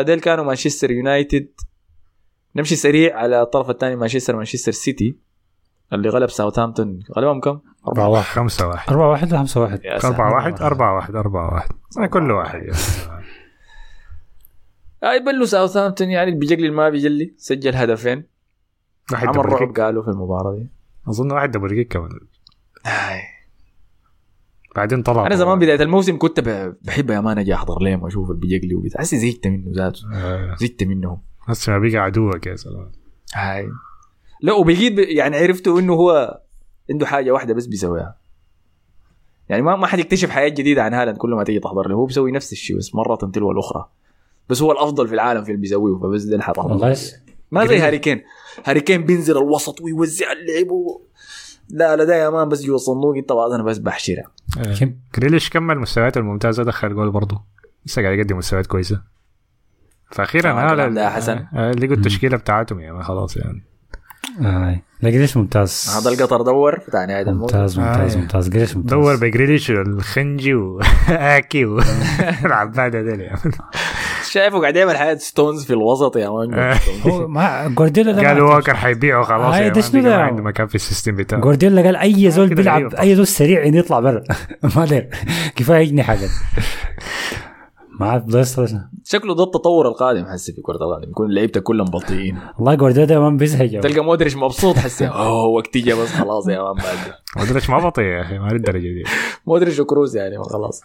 ديل كانوا مانشستر يونايتد. نمشي سريع على الطرف الثاني مانشستر مانشستر سيتي. اللي غلب ساوثهامبتون غلبهم كم؟
4 1
خمسة واحد.
4 1 ولا 5 1
يا ساتر.
أربعة واحد أربعة واحد أربعة واحد. أنا كل واحد. يا
آه يبلوا ساوثهامبتون يعني بيجلي اللي ما بيجلي سجل هدفين.
واحد
عمل
دبل
رعب
كيك
قالوا في المباراة دي.
أظن واحد دبل كيك كمان. بعدين طلع
أنا زمان بداية الموسم كنت بحب يا مان أجي أحضر لهم وأشوف اللي بيجلي وبتاع. هسه زهقت منه ذاته.
آه،
زهقت منهم.
هسه ما بقى عدوك يا سلام
هاي لا وبقيت ب- يعني عرفته إنه هو عنده حاجة واحدة بس بيسويها. يعني ما ما حد يكتشف حاجة جديدة عن هالاند كل ما تيجي تحضر له هو بيسوي نفس الشيء بس مرة تلو الأخرى. بس هو الأفضل في العالم في اللي بيسويه فبس ده اللي حتحضر
والله
له.
يس-
ما زي هاري كين. هاري كين بينزل الوسط ويوزع اللعب و... لا لا ده يا مان بس جوا الصندوق. انت بعض أنا بس بحشرها
آه، جريليش كمل مستوياته الممتازة دخل جول برضه. لسه قاعد يقدم مستويات كويسة. فأخيرا
آه،
هذا
حسن.
آه، لقوا التشكيلة بتاعتهم يعني خلاص يعني.
آه. لا قريش ممتاز.
هذا القطر دور بتاع نهايه الموسم
ممتاز ممتاز
آه.
ممتاز قريش ممتاز.
دور بجريليش والخنجي واكي والعبادة ديل يعني
شايفه قاعد يعمل حياة ستونز في الوسط يا مان
هو ما جوارديولا ده ما
قالوا
اعتقد-
ووكر حيبيعه خلاص
هاي
يا
ده شنو ده؟
عنده مكان في السيستم بتاعه.
جوارديولا قال أي زول بيلعب. أي زول سريع إنه يطلع برا. ما كفاية يجني حاجة. ما عارف يصل-
شكله ده التطور القادم حسي في كرة القدم. يكون لعيبتك كلهم بطيئين.
والله جوارديولا ده ما بيزهق.
تلقى مودريتش مبسوط حسي. أوه وقت جا بس خلاص يا man بعد
مودريتش ما بطيء يا أخي ما للدرجه دي.
مودريتش وكروز يعني خلاص.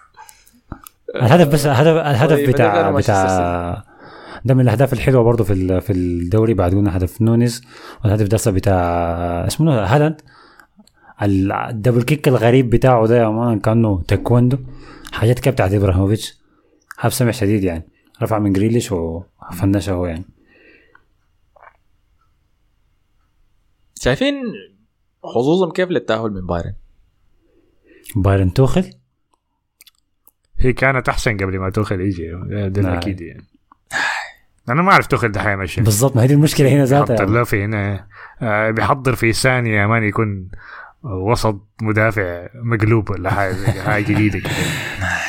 الهدف بس الهدف الهدف
طيب،
بتاع بتاع ده من الأهداف الحلوة برضه في ال- في الدوري بعد قلنا هدف نونيز. والهدف ده بتاع اسمه منو؟ هالاند. ال- ال double kick الغريب بتاعه ده يا man كأنه تايكوندو. حاجات كده بتاعت إبراهيموفيتش. حاب سمع شديد يعني. رفع من جريليش وفنشه هو يعني.
شايفين حظوظهم كيف للتأهل من بايرن؟
بايرن توخل؟
هي كانت أحسن قبل ما توخل يجي ده,
نعم.
أكيد يعني. أنا ما أعرف توخل ده حيمشي
بالضبط ما هي دي المشكلة هنا ذاتها يعني.
اللافي هنا. آه، بيحضر في ثانية مان يكون وسط مدافع مقلوب ولا حاجة حاجة جديدة كده.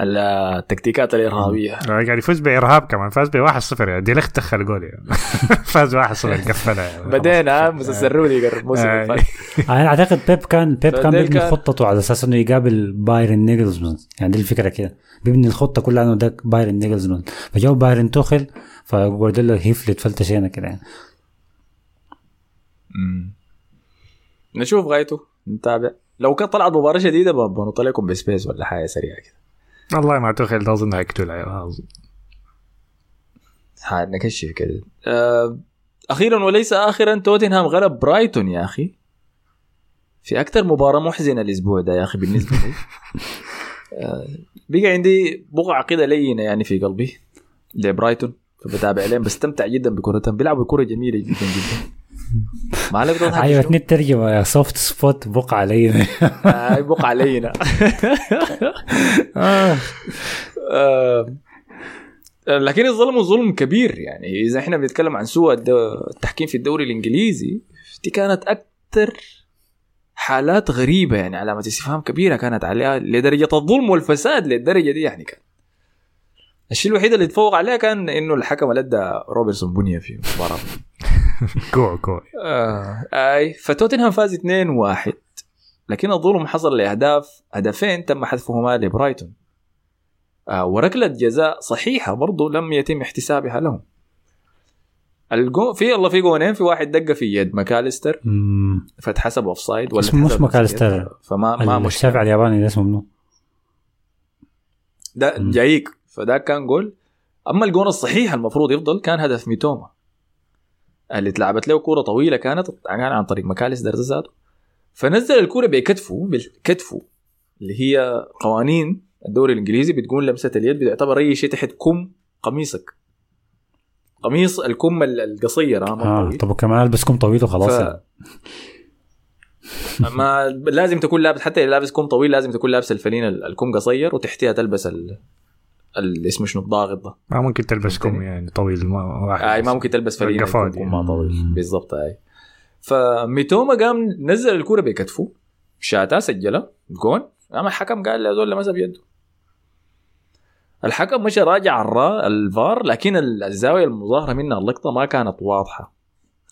التكتيكات الإرهابية.
آه، قاعد يفوز بإرهاب كمان فاز ب 1-0 يعني. دي لخت دخل جول يعني. فاز 1-0 قفلها. يعني.
بدينا مسسروني يقرب الموسم
أنا أعتقد بيب كان بيب كان بيبني
كان-
خطته على أساس إنه يقابل بايرن نيجلزمان. يعني دي الفكرة كده. بيبني الخطة كلها إنه ده بايرن نيجلزمان. فجاو بايرن توخل فجوارديولا هيفلت فلتشينا كده يعني.
نشوف غايته نتابع. لو كانت طلعت مباراة شديدة ب- بنط لكم ب space ولا حاجة سريعة كده.
والله ما توخل ده أظن. هيقتل أظن.
حنكشف كده. آه، أخيرا وليس اخرا توتنهام غلب برايتون يا أخي. في أكثر مباراة محزنة الأسبوع ده يا أخي بالنسبة لي. آه، بقى عندي بقعة كده لينة يعني في قلبي لبرايتون فبتابع عليهم بستمتع جدا بكرتهم بيلعبوا كرة جميلة جدا جدا. ما عليك بتضحك أيوه؟
أنت ترجمة يا soft spot بقعه علي
آه، بقعه لينه آه. آه. لكن الظلم ظلم كبير يعني إذا إحنا بنتكلم عن سوء التحكيم في الدوري الإنجليزي دي كانت أكثر حالات غريبة يعني علامة استفهام كبيرة كانت عليها لدرجة الظلم والفساد للدرجة دي يعني كان الشيء الوحيد اللي تفوق عليه كان إنه الحكم اللي ادى روبرتسون بنيه في المباراه
كوع كوع.
آه أي فتوتنهام فاز 2-1 لكن الظلم حصل لأهداف هدفين تم حذفهما لبرايتون. آه وركلة جزاء صحيحة برضو لم يتم احتسابها لهم. الجو في الله في جونين في واحد دقه في يد ماكاليستر.
مم.
فاتحسب أوف سايد ولا
اسمه مش ماكاليستر.
فما ما مشكلة.
الشافع الياباني ده اسمه منو؟
ده. جايك. فده كان جول. أما الجون الصحيح المفروض يفضل كان هدف ميتوما. اللي اتلعبت له كورة طويلة كانت كان عن طريق مكاليس ده ذاته فنزل الكورة بكتفه بكتفه اللي هي قوانين الدوري الإنجليزي بتقول لمسة اليد بتعتبر أي شيء تحت كم قميصك قميص الكم ال- القصير آه.
طب وكمان البس كم طويل وخلاص
ف-. ما لازم تكون لابس حتى لابس كم طويل لازم تكون لابس الفلين ال- الكم قصير وتحتها تلبس ال اللي اسمه شنو الضاغط ده
ما ممكن تلبس كم يعني طويل ما واحد
أي ما ممكن تلبس يكون
يعني.
ما طويل. بالضبط أي. فميتوما قام نزل الكورة بكتفه شاتها سجلها جون. قام الحكم قال له زول لمسها بيده. الحكم مشى راجع الرا الفار لكن ال- الزاوية المظاهرة منها اللقطة ما كانت واضحة.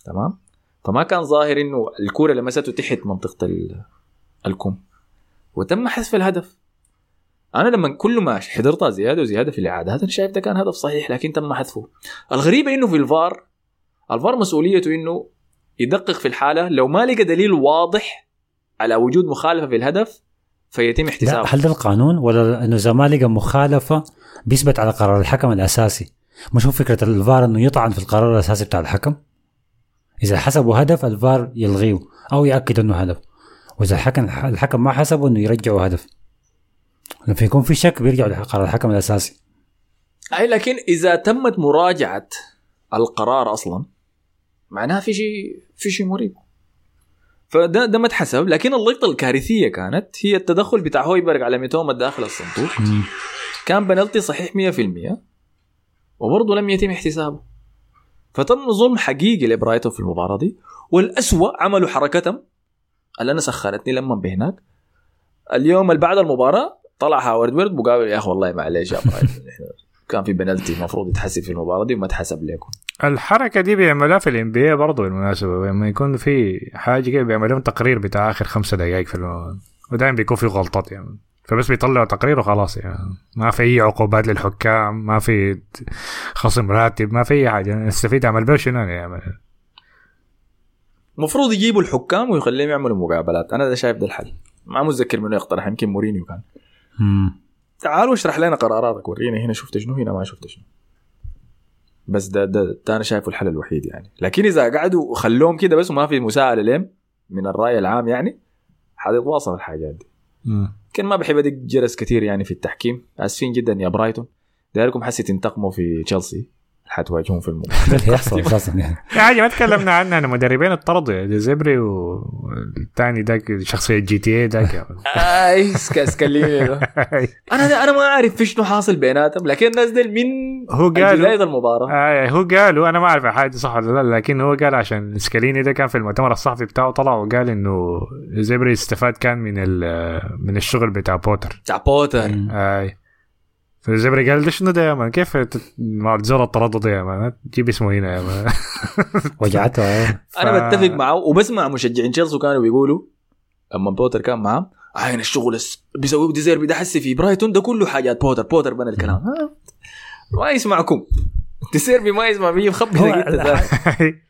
تمام؟ فما كان ظاهر إنه الكورة لمسته تحت منطقة ال- الكم. وتم حذف الهدف. أنا لما كل ما حضرتها زيادة وزيادة في الاعادات أنا شايف ده كان هدف صحيح لكن تم حذفه. الغريبه إنه في الفار الفار مسؤوليته إنه يدقق في الحالة لو ما لقى دليل واضح على وجود مخالفة في الهدف فيتم احتسابه.
هل ده القانون؟ ولا إنه إذا ما لقى مخالفة بيثبت على قرار الحكم الأساسي؟ مش هو فكرة الفار إنه يطعن في القرار الأساسي بتاع الحكم؟ إذا حسبوا هدف الفار يلغيه أو يأكد إنه هدف. وإذا الحكم الحكم ما حسبه إنه يرجعوا هدف. لما يكون في شك بيرجعوا لقرار الحكم الأساسي.
أي لكن إذا تمت مراجعة القرار أصلا معناها في شيء في شيء مريب. فده ده ما اتحسب لكن اللقطة الكارثية كانت هي التدخل بتاع هويبرغ على ميتوما داخل الصندوق. كان بنالتي صحيح 100% وبرضه لم يتم احتسابه. فتم ظلم حقيقي لبرايتون في المباراة دي والأسوأ عملوا حركتهم اللي أنا سخرتني لما بهناك اليوم اللي بعد المباراة طلع هاورد ويرد مقابل يا أخي والله معلش يا كان في بنالتي المفروض يتحسب في المباراة دي وما تحسب لكم
الحركة دي بيعملوها في الام بي برضه بالمناسبة لما يكون في حاجة كده بيعملون تقرير بتاع آخر خمسة دقائق في المباراه ودائما بيكون في غلطات يعني. فبس بيطلعوا تقرير وخلاص يعني. ما في أي عقوبات للحكام ما في خصم راتب ما في أي حاجة. نستفيد عمل بيه شنو يعني
المفروض يجيبوا الحكام ويخليهم يعملوا مقابلات. أنا ده شايف ده الحل. ما متذكر منو يقترح يمكن مورينيو كان.
مم.
تعالوا اشرح لنا قراراتك ورينا هنا شفت شنو هنا ما شفت شنو. بس ده ده, ده أنا شايفه الحل الوحيد يعني. لكن إذا قعدوا خلوهم كده بس وما في مساءلة لهم من الرأي العام يعني حتتواصل الحاجات دي. كان ما بحب أدق جرس كثير يعني في التحكيم. آسفين جدا يا برايتون. دايركم حسي تنتقموا في تشيلسي. حتواجهون في المباراه
ده اللي يحصل أساسا يعني.
في حاجة ما تكلمنا عنها أنا مدربين اتطردوا يعني زبري والثاني ذاك شخصية GTA ذاك.
اي ستيليني ده أنا أنا ما أعرف في شنو حاصل بيناتهم لكن الناس ديل من
هو
بدايه المباراة.
آه هو قالوا أنا ما أعرف حاجة صح ولا لا لكن هو قال عشان ستيليني ده كان في المؤتمر الصحفي بتاعه طلع وقال إنه زبري استفاد كان من ال- من الشغل بتاع بوتر.
بتاع بوتر.
اي فزبري قال شنو ده يا man كيف مع زول اتطرد يا man تجيب اسمه هنا يا man
وجعته آه.
أنا بتفق معه وبسمع مشجعين تشيلسي كانوا بيقولوا اما بوتر كان معهم عين الشغل بيسويه ديزيربي ده حسي في برايتون ده كله حاجات بوتر بوتر بنى الكلام؟ ما يسمعكم ديزيربي ما يسمع بيجي مخبي.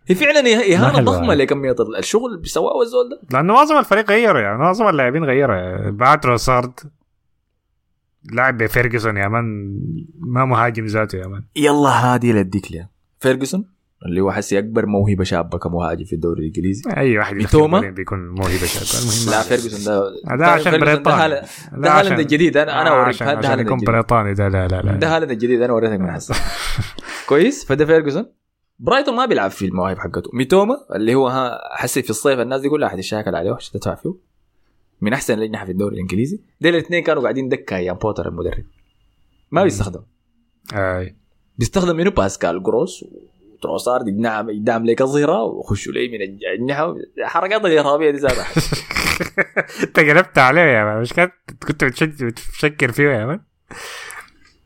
هي فعلا اهانه ضخمه. لكميه الشغل اللي بيسواه الزول ده
لأنه معظم الفريق غيروا يعني معظم اللاعبين غيروا يعني. بعد تروسارد لاعب بفيرجسون يا man ما مهاجم ذاته يا man
يلا هادي للديك ليه. فيرجسون؟ اللي هو حسي أكبر موهبة شابة كمهاجم في الدوري الإنجليزي.
أي واحد
ميتوما؟
يدخل بيكون موهبة شاطر المهم
لا فيرجسون ده
ده عشان
فيرجسون ده
بريطاني.
ده هالاند
عشان-
الجديد أنا أنا
آه،
أوريك
عشان,
ده
عشان
هالاند
يكون
الجديد.
بريطاني. ده لا لا لا.
ده هالاند الجديد أنا وريتك من حسن كويس؟ فده فيرجسون. برايتون ما بيلعب في المواهب حقته. ميتوما اللي هو ها حسي في الصيف الناس دي كلها حتشاكل عليه عشان تدفع فيه من أحسن الاجنحه في الدوري الإنجليزي. ديل الاثنين كانوا قاعدين دكة أيام بوتر المدرب. ما بيستخدم.
أي.
بيستخدم منه باسكال جروس وتروسارد يدعم يدعم لك الظهيرة ويخشوا لي من الاجنحه حركات الارهابيه دي ذاتها
أنت قلبت عليه يا مان. مش كنت بتفكر فيه يا مان.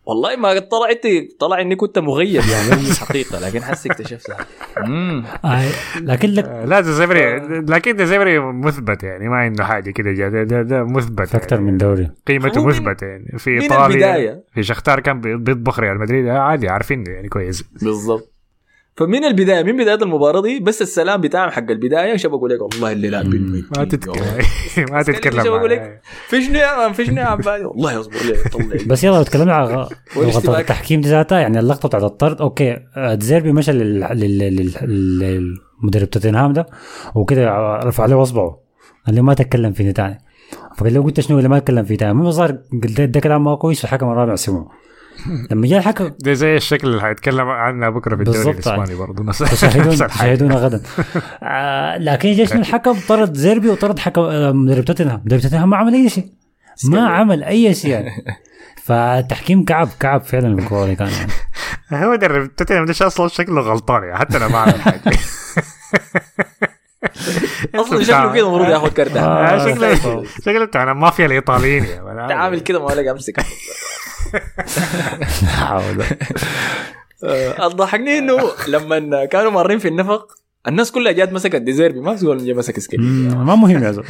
والله ما قد طلع انت طلع إني كنت مغيب يعني حقيقة لكن حسي اكتشفتها امم
آه. لكن لك
آه، لا ده زبري لكن ده زبري مثبت يعني ما عنده حاجة كده جا- ده, ده, ده مثبت
في أكثر
يعني.
من دوري.
قيمته مثبته يعني. في
إيطاليا
في شختار كان بي- بيطبخ ريال مدريد آه، عادي عارفين يعني كويس.
بالضبط. فمن البداية؟ من بداية المباراة دي؟ بس السلام بتاعهم حق البداية شبكوا لك والله اللي لا بالميت
ما تتكلم ما تتكلم
شو بقول لك؟
معاه.
في شنو يا مان في شنو يا عبادي والله اصبر لي طلع.
بس يلا لو تكلمنا
والاشتباك.
غلطة التحكيم دي ذاتها يعني اللقطة بتاعت الطرد. أوكي آه، ديزيربي مشى لل- لل- لل- للمدرب توتنهام ده وكده رفع له اصبعه قال له ما تتكلم فيني تاني فقال له قلت شنو اللي ما اتكلم فيه تاني المهم صار قلت ده كلام ما كويس والحكم الرابع سمعه لما جاء الحكم
ده زي الشكل اللي حيتكلم عنه بكرة في الدوري
بالضبط.
الإسباني برضه. نفس
تشاهدون غدا. آه لكن جا شنو الحكم طرد زيربي وطرد حكم آه، مدرب توتنهام. مدرب توتنهام ما عمل أي شيء. ما عمل أي شيء يعني. فالتحكيم كعب كعب فعلا الكورة كان يعني.
هو مدرب توتنهام ده أصلا شكله غلطان يعني؟ حتى أنا ما أعرف حاجة.
أصلا شكله كده المفروض ياخذ كرت
آه،
آه، شكله شكله بتاع المافيا الإيطاليين يا man.
تعامل كده ما
أمسك.
آه، الضحكني إنه لما كانوا مارين في النفق الناس كلها جات مسكت ديزيربي ما في زول جا مسك سكيل
ما مهم يا زول.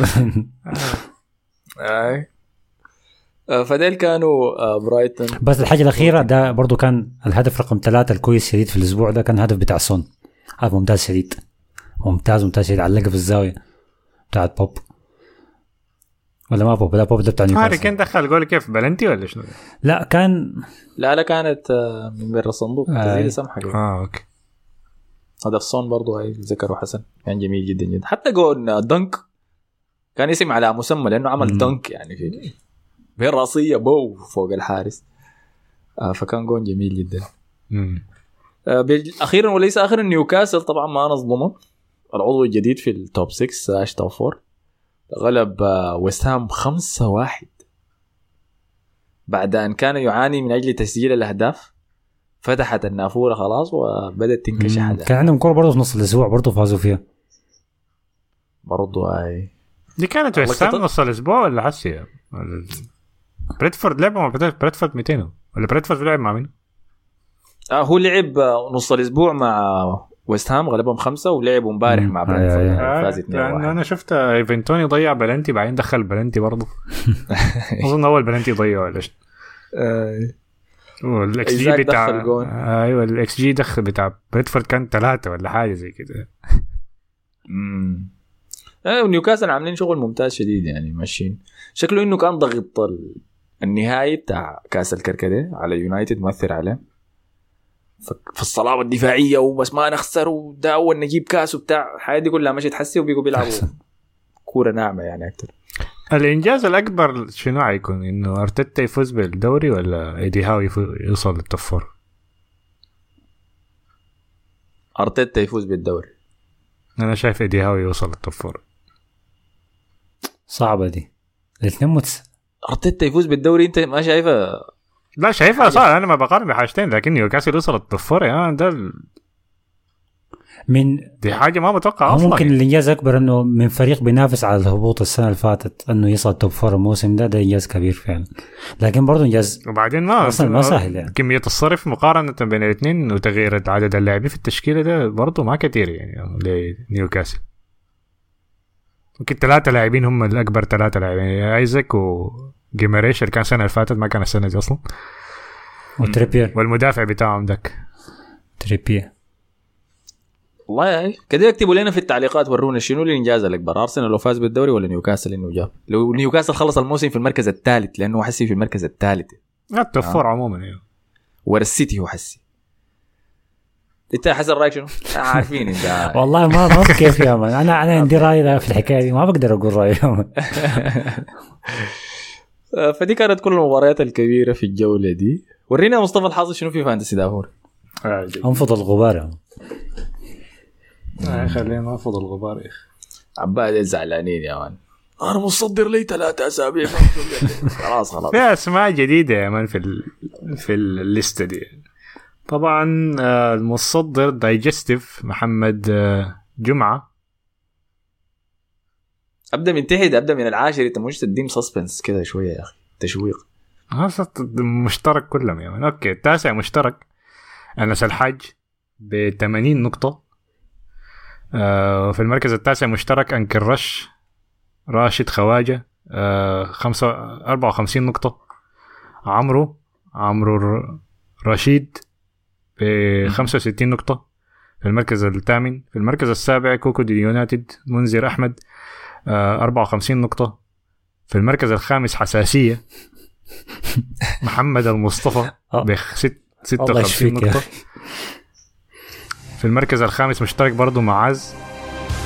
آه، فديل كانوا آه، برايتون.
بس الحاجة الأخيرة ده برضو كان الهدف رقم ثلاثة الكويس شديد في الأسبوع ده كان هدف بتاع سون. هذا ممتاز شديد. ممتاز ممتاز شديد. علقه في الزاوية بتاعت بوب. ولا ما بوب لا بوب ده بتاع
هاري كين دخل جول كيف؟ بلنتي ولا شنو؟
لا كان
لا لا كانت آه، من برا الصندوق
آه.
كده.
آه okay.
هدف سون برضه هاي ذكره حسن. كان جميل جدا جدا. حتى جون آه، دنك كان اسم على مسمى لأنه عمل
مم.
دنك يعني في بين راسية بو فوق الحارس. آه، فكان جون جميل جدا.
مم.
آه، أخيرا وليس أخيرا نيوكاسل طبعا ما نظلمه. العضو الجديد في ال top 6 آه top four. غلب ويست هام 5 1 بعد أن كان يعاني من أجل تسجيل الأهداف فتحت النافورة خلاص وبدأت تنكشح
كان عندهم كوره برضه في نص الأسبوع برضه فازوا فيها.
برضو هاي.
دي كانت ويست هام نص الأسبوع ولا حسي؟ برنتفورد لعبوا مع برنتفورد 200 ولا برنتفورد لعب مع مين؟
آه هو لعب آه، نص الأسبوع مع ويست هام غلبهم خمسة ولعبوا امبارح. مع برنتفورد.
أي-
آه،
فاز 2
لأن أنا شفت إيفان توني ضيع بلنتي بعدين دخل بلنتي برضه. أظن أول بلنتي ضيعه ولا شيء. والاكس جي بتاع. أيوه ال xG دخل بتاع برنتفورد كان ثلاثة ولا حاجة زي كده.
امم آه ونيوكاسل عاملين شغل ممتاز شديد يعني ماشيين. شكله إنه كان ضغط ال- النهائي بتاع كاس الكركديه على يونايتد مؤثر عليه. في الصلابه الدفاعيه وبس ما نخسر وده اول نجيب كاس وبتاع. الحياة دي كلها مشت حسي وبيقوا بيلعبوا كورة ناعمة يعني أكثر
الإنجاز الأكبر شنو حيكون؟ إنه أرتيتا يفوز بالدوري ولا إيدي هاو يوصل لل top
four؟ أرتيتا يفوز بالدوري.
أنا شايف إيدي هاو يوصل لل top
four صعبة دي. الاثنين متس
أرتيتا يفوز بالدوري أنت ما شايفه
لا شايفها صح. أنا ما بقارن بحاجتين لكن نيوكاسل يوصل لل top four. يا ده ال-
من
دي حاجة ما متوقعه
هو
أصلا
ممكن
يعني.
الإنجاز أكبر إنه من فريق بينافس على الهبوط السنة اللي فاتت إنه يصل top four الموسم ده. ده إنجاز كبير فعلا. لكن برضه إنجاز
وبعدين ما
أصلاً ما سهل يعني.
كمية الصرف مقارنة بين الاثنين وتغيير عدد اللاعبين في التشكيلة ده برضه ما كثير يعني لنيوكاسل. ممكن ثلاثة لاعبين هم الأكبر ثلاثة لاعبين يعني ايزك وجيماريش اللي كان السنة اللي فاتت ما كان السنة دي أصلا.
وتريبير
والمدافع بتاعهم ذاك
تريبير
والله يعني كده يكتبوا لنا في التعليقات ورونا شنو الانجاز الاكبر أرسنال لو فاز بالدوري ولا نيوكاسل إنه جاب؟ لو نيوكاسل خلص الموسم في المركز الثالث لأنه حسي في المركز الثالث.
ال top four عموما يعني.
ورا السيتي هو حسي. أنت حسن رأيك شنو؟ عارفين إنت.
والله ما ما كيف يا man. أنا أنا عندي رأي في الحكاية دي ما بقدر أقول.
آه، فدي كانت كل المباريات الكبيرة في الجولة دي. ورينا مصطفى الحظ شنو في fantasy دافوري
أنفض الغبار يا.
آه خلينا ننفض الغبار يا أخي.
عباد زعلانين يا man. أنا متصدر لي ثلاثة أسابيع. خلاص خلاص.
في أسماء جديدة يا man في ال... في الليسته دي. طبعا آه، المتصدر Digestive محمد آه، جمعة.
أبدأ من تحت أبدأ من العاشر. أنت مش تديم suspense كده شوية يا أخي. تشويق.
مشترك كلهم يا man okay التاسع مشترك. انس الحاج ب 80 نقطة. آه في المركز التاسع مشترك أنكر رش راشد خواجة. آه خمسة 54 نقطة. عمرو عمرو رشيد ب 65 نقطة. في المركز الثامن في المركز السابع كوكو دي يونايتد منذر أحمد. 54 نقطة. في المركز الخامس حساسية. محمد المصطفى
آه.
ب 56
الله يشفيك يا
نقطة. في المركز الخامس مشترك برضو مع عز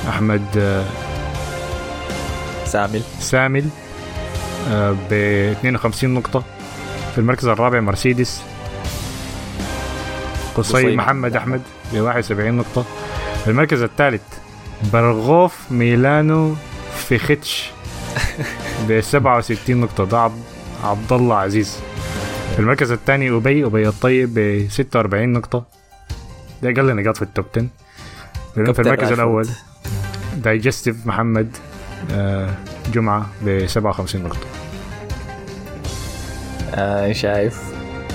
أحمد آه،
سامل.
سامل ب 52 نقطة. في المركز الرابع مرسيدس. قصي
قصي
محمد أحمد ب 71 نقطة. في المركز الثالث برغوف ميلانو فيختش ب 67 نقطة. ده عبد الله عزيز. في المركز الثاني أبي أبي الطيب ب 46 نقطة. ده أقل نقاط في ال top 10 في المركز. الأول Digestive محمد آه، جمعة ب 57 نقطة.
آه شايف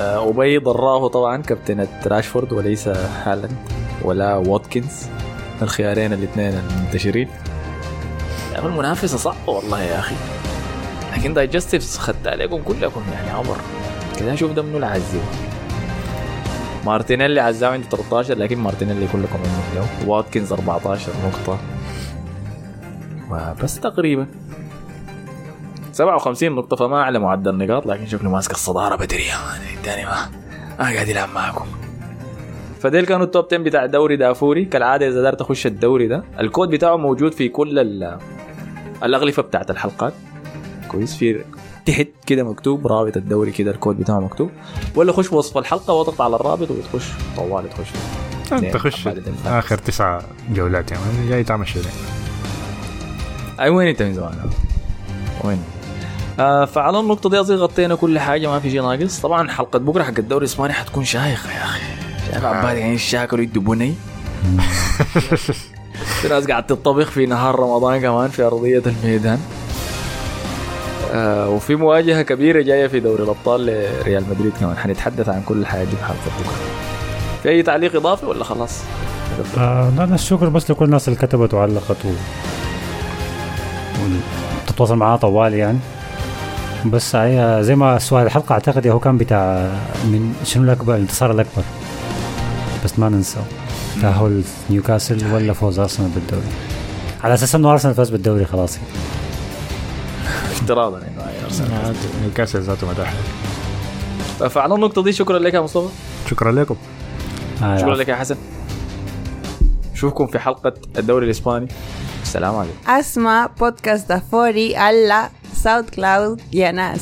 آه أبي ضراه طبعا كابتنه راشفورد وليس هالاند ولا واتكنز. الخيارين الاثنين المنتشرين. يا أخي المنافسة صعبة والله يا أخي. لكن Digestives خدت عليكم كلكم يعني عمر. كده شوف ده منو اللي مارتينيلي عزاه عنده 13 لكن مارتينيلي كلكم منه له واتكنز 14 نقطة. وبس تقريبا. 57 نقطة فما أعلى معدل نقاط لكن شكله ماسك الصدارة بدري man الثاني ما ما قاعد يلعب معكم. فديل كانوا ال top 10 بتاع الدوري دافوري. كالعادة إذا دار تخش الدوري ده الكود بتاعه موجود في كل ال- الأغلفة بتاعت الحلقات. كويس. في تحت كده مكتوب رابط الدوري كده الكود بتاعه مكتوب. ولا خش وصف الحلقة واضغط على الرابط وتخش طوال تخش.
أنت خش. آخر تسعة جولات مان جاي تعمل شيء.
أي وين أنت من زمان؟ وين؟ آه فعلى النقطة دي أظن غطينا كل حاجة ما في شيء ناقص. طبعا حلقة بكرة حق الدوري الإسباني حتكون شايخة يا أخي. شايف عبالي يعني الشاكل يدوا بني في ناس قاعد تطبخ في نهار رمضان كمان في أرضية الميدان. آه وفي مواجهة كبيرة جاية في دوري الأبطال لريال مدريد كمان. حنتحدث عن كل حاجة في حلقة بكرة في أي تعليق إضافي ولا خلاص؟
آه لا لا الشكر بس لكل الناس اللي كتبت وعلقت و... تتواصل معاه طوال يعني. بس هي زي ما سؤال الحلقة أعتقد هو كان بتاع من شنو الأكبر؟ الانتصار الأكبر. بس ما ننسى. تأهل نيوكاسل ولا فوز أرسنال بالدوري؟ على أساس إنه أرسنال فاز بالدوري خلاص.
افتراضا إنه هاي أرسنال.
نيوكاسل ذاته مداح
فعلى النقطة دي شكرا لك يا مصطفى.
شكرا لكم.
آه
شكرا لك يا حسن. نشوفكم في حلقة الدوري الإسباني. السلام عليكم.
أسمع بودكاست دافوري على ساوند كلاود يا ناس.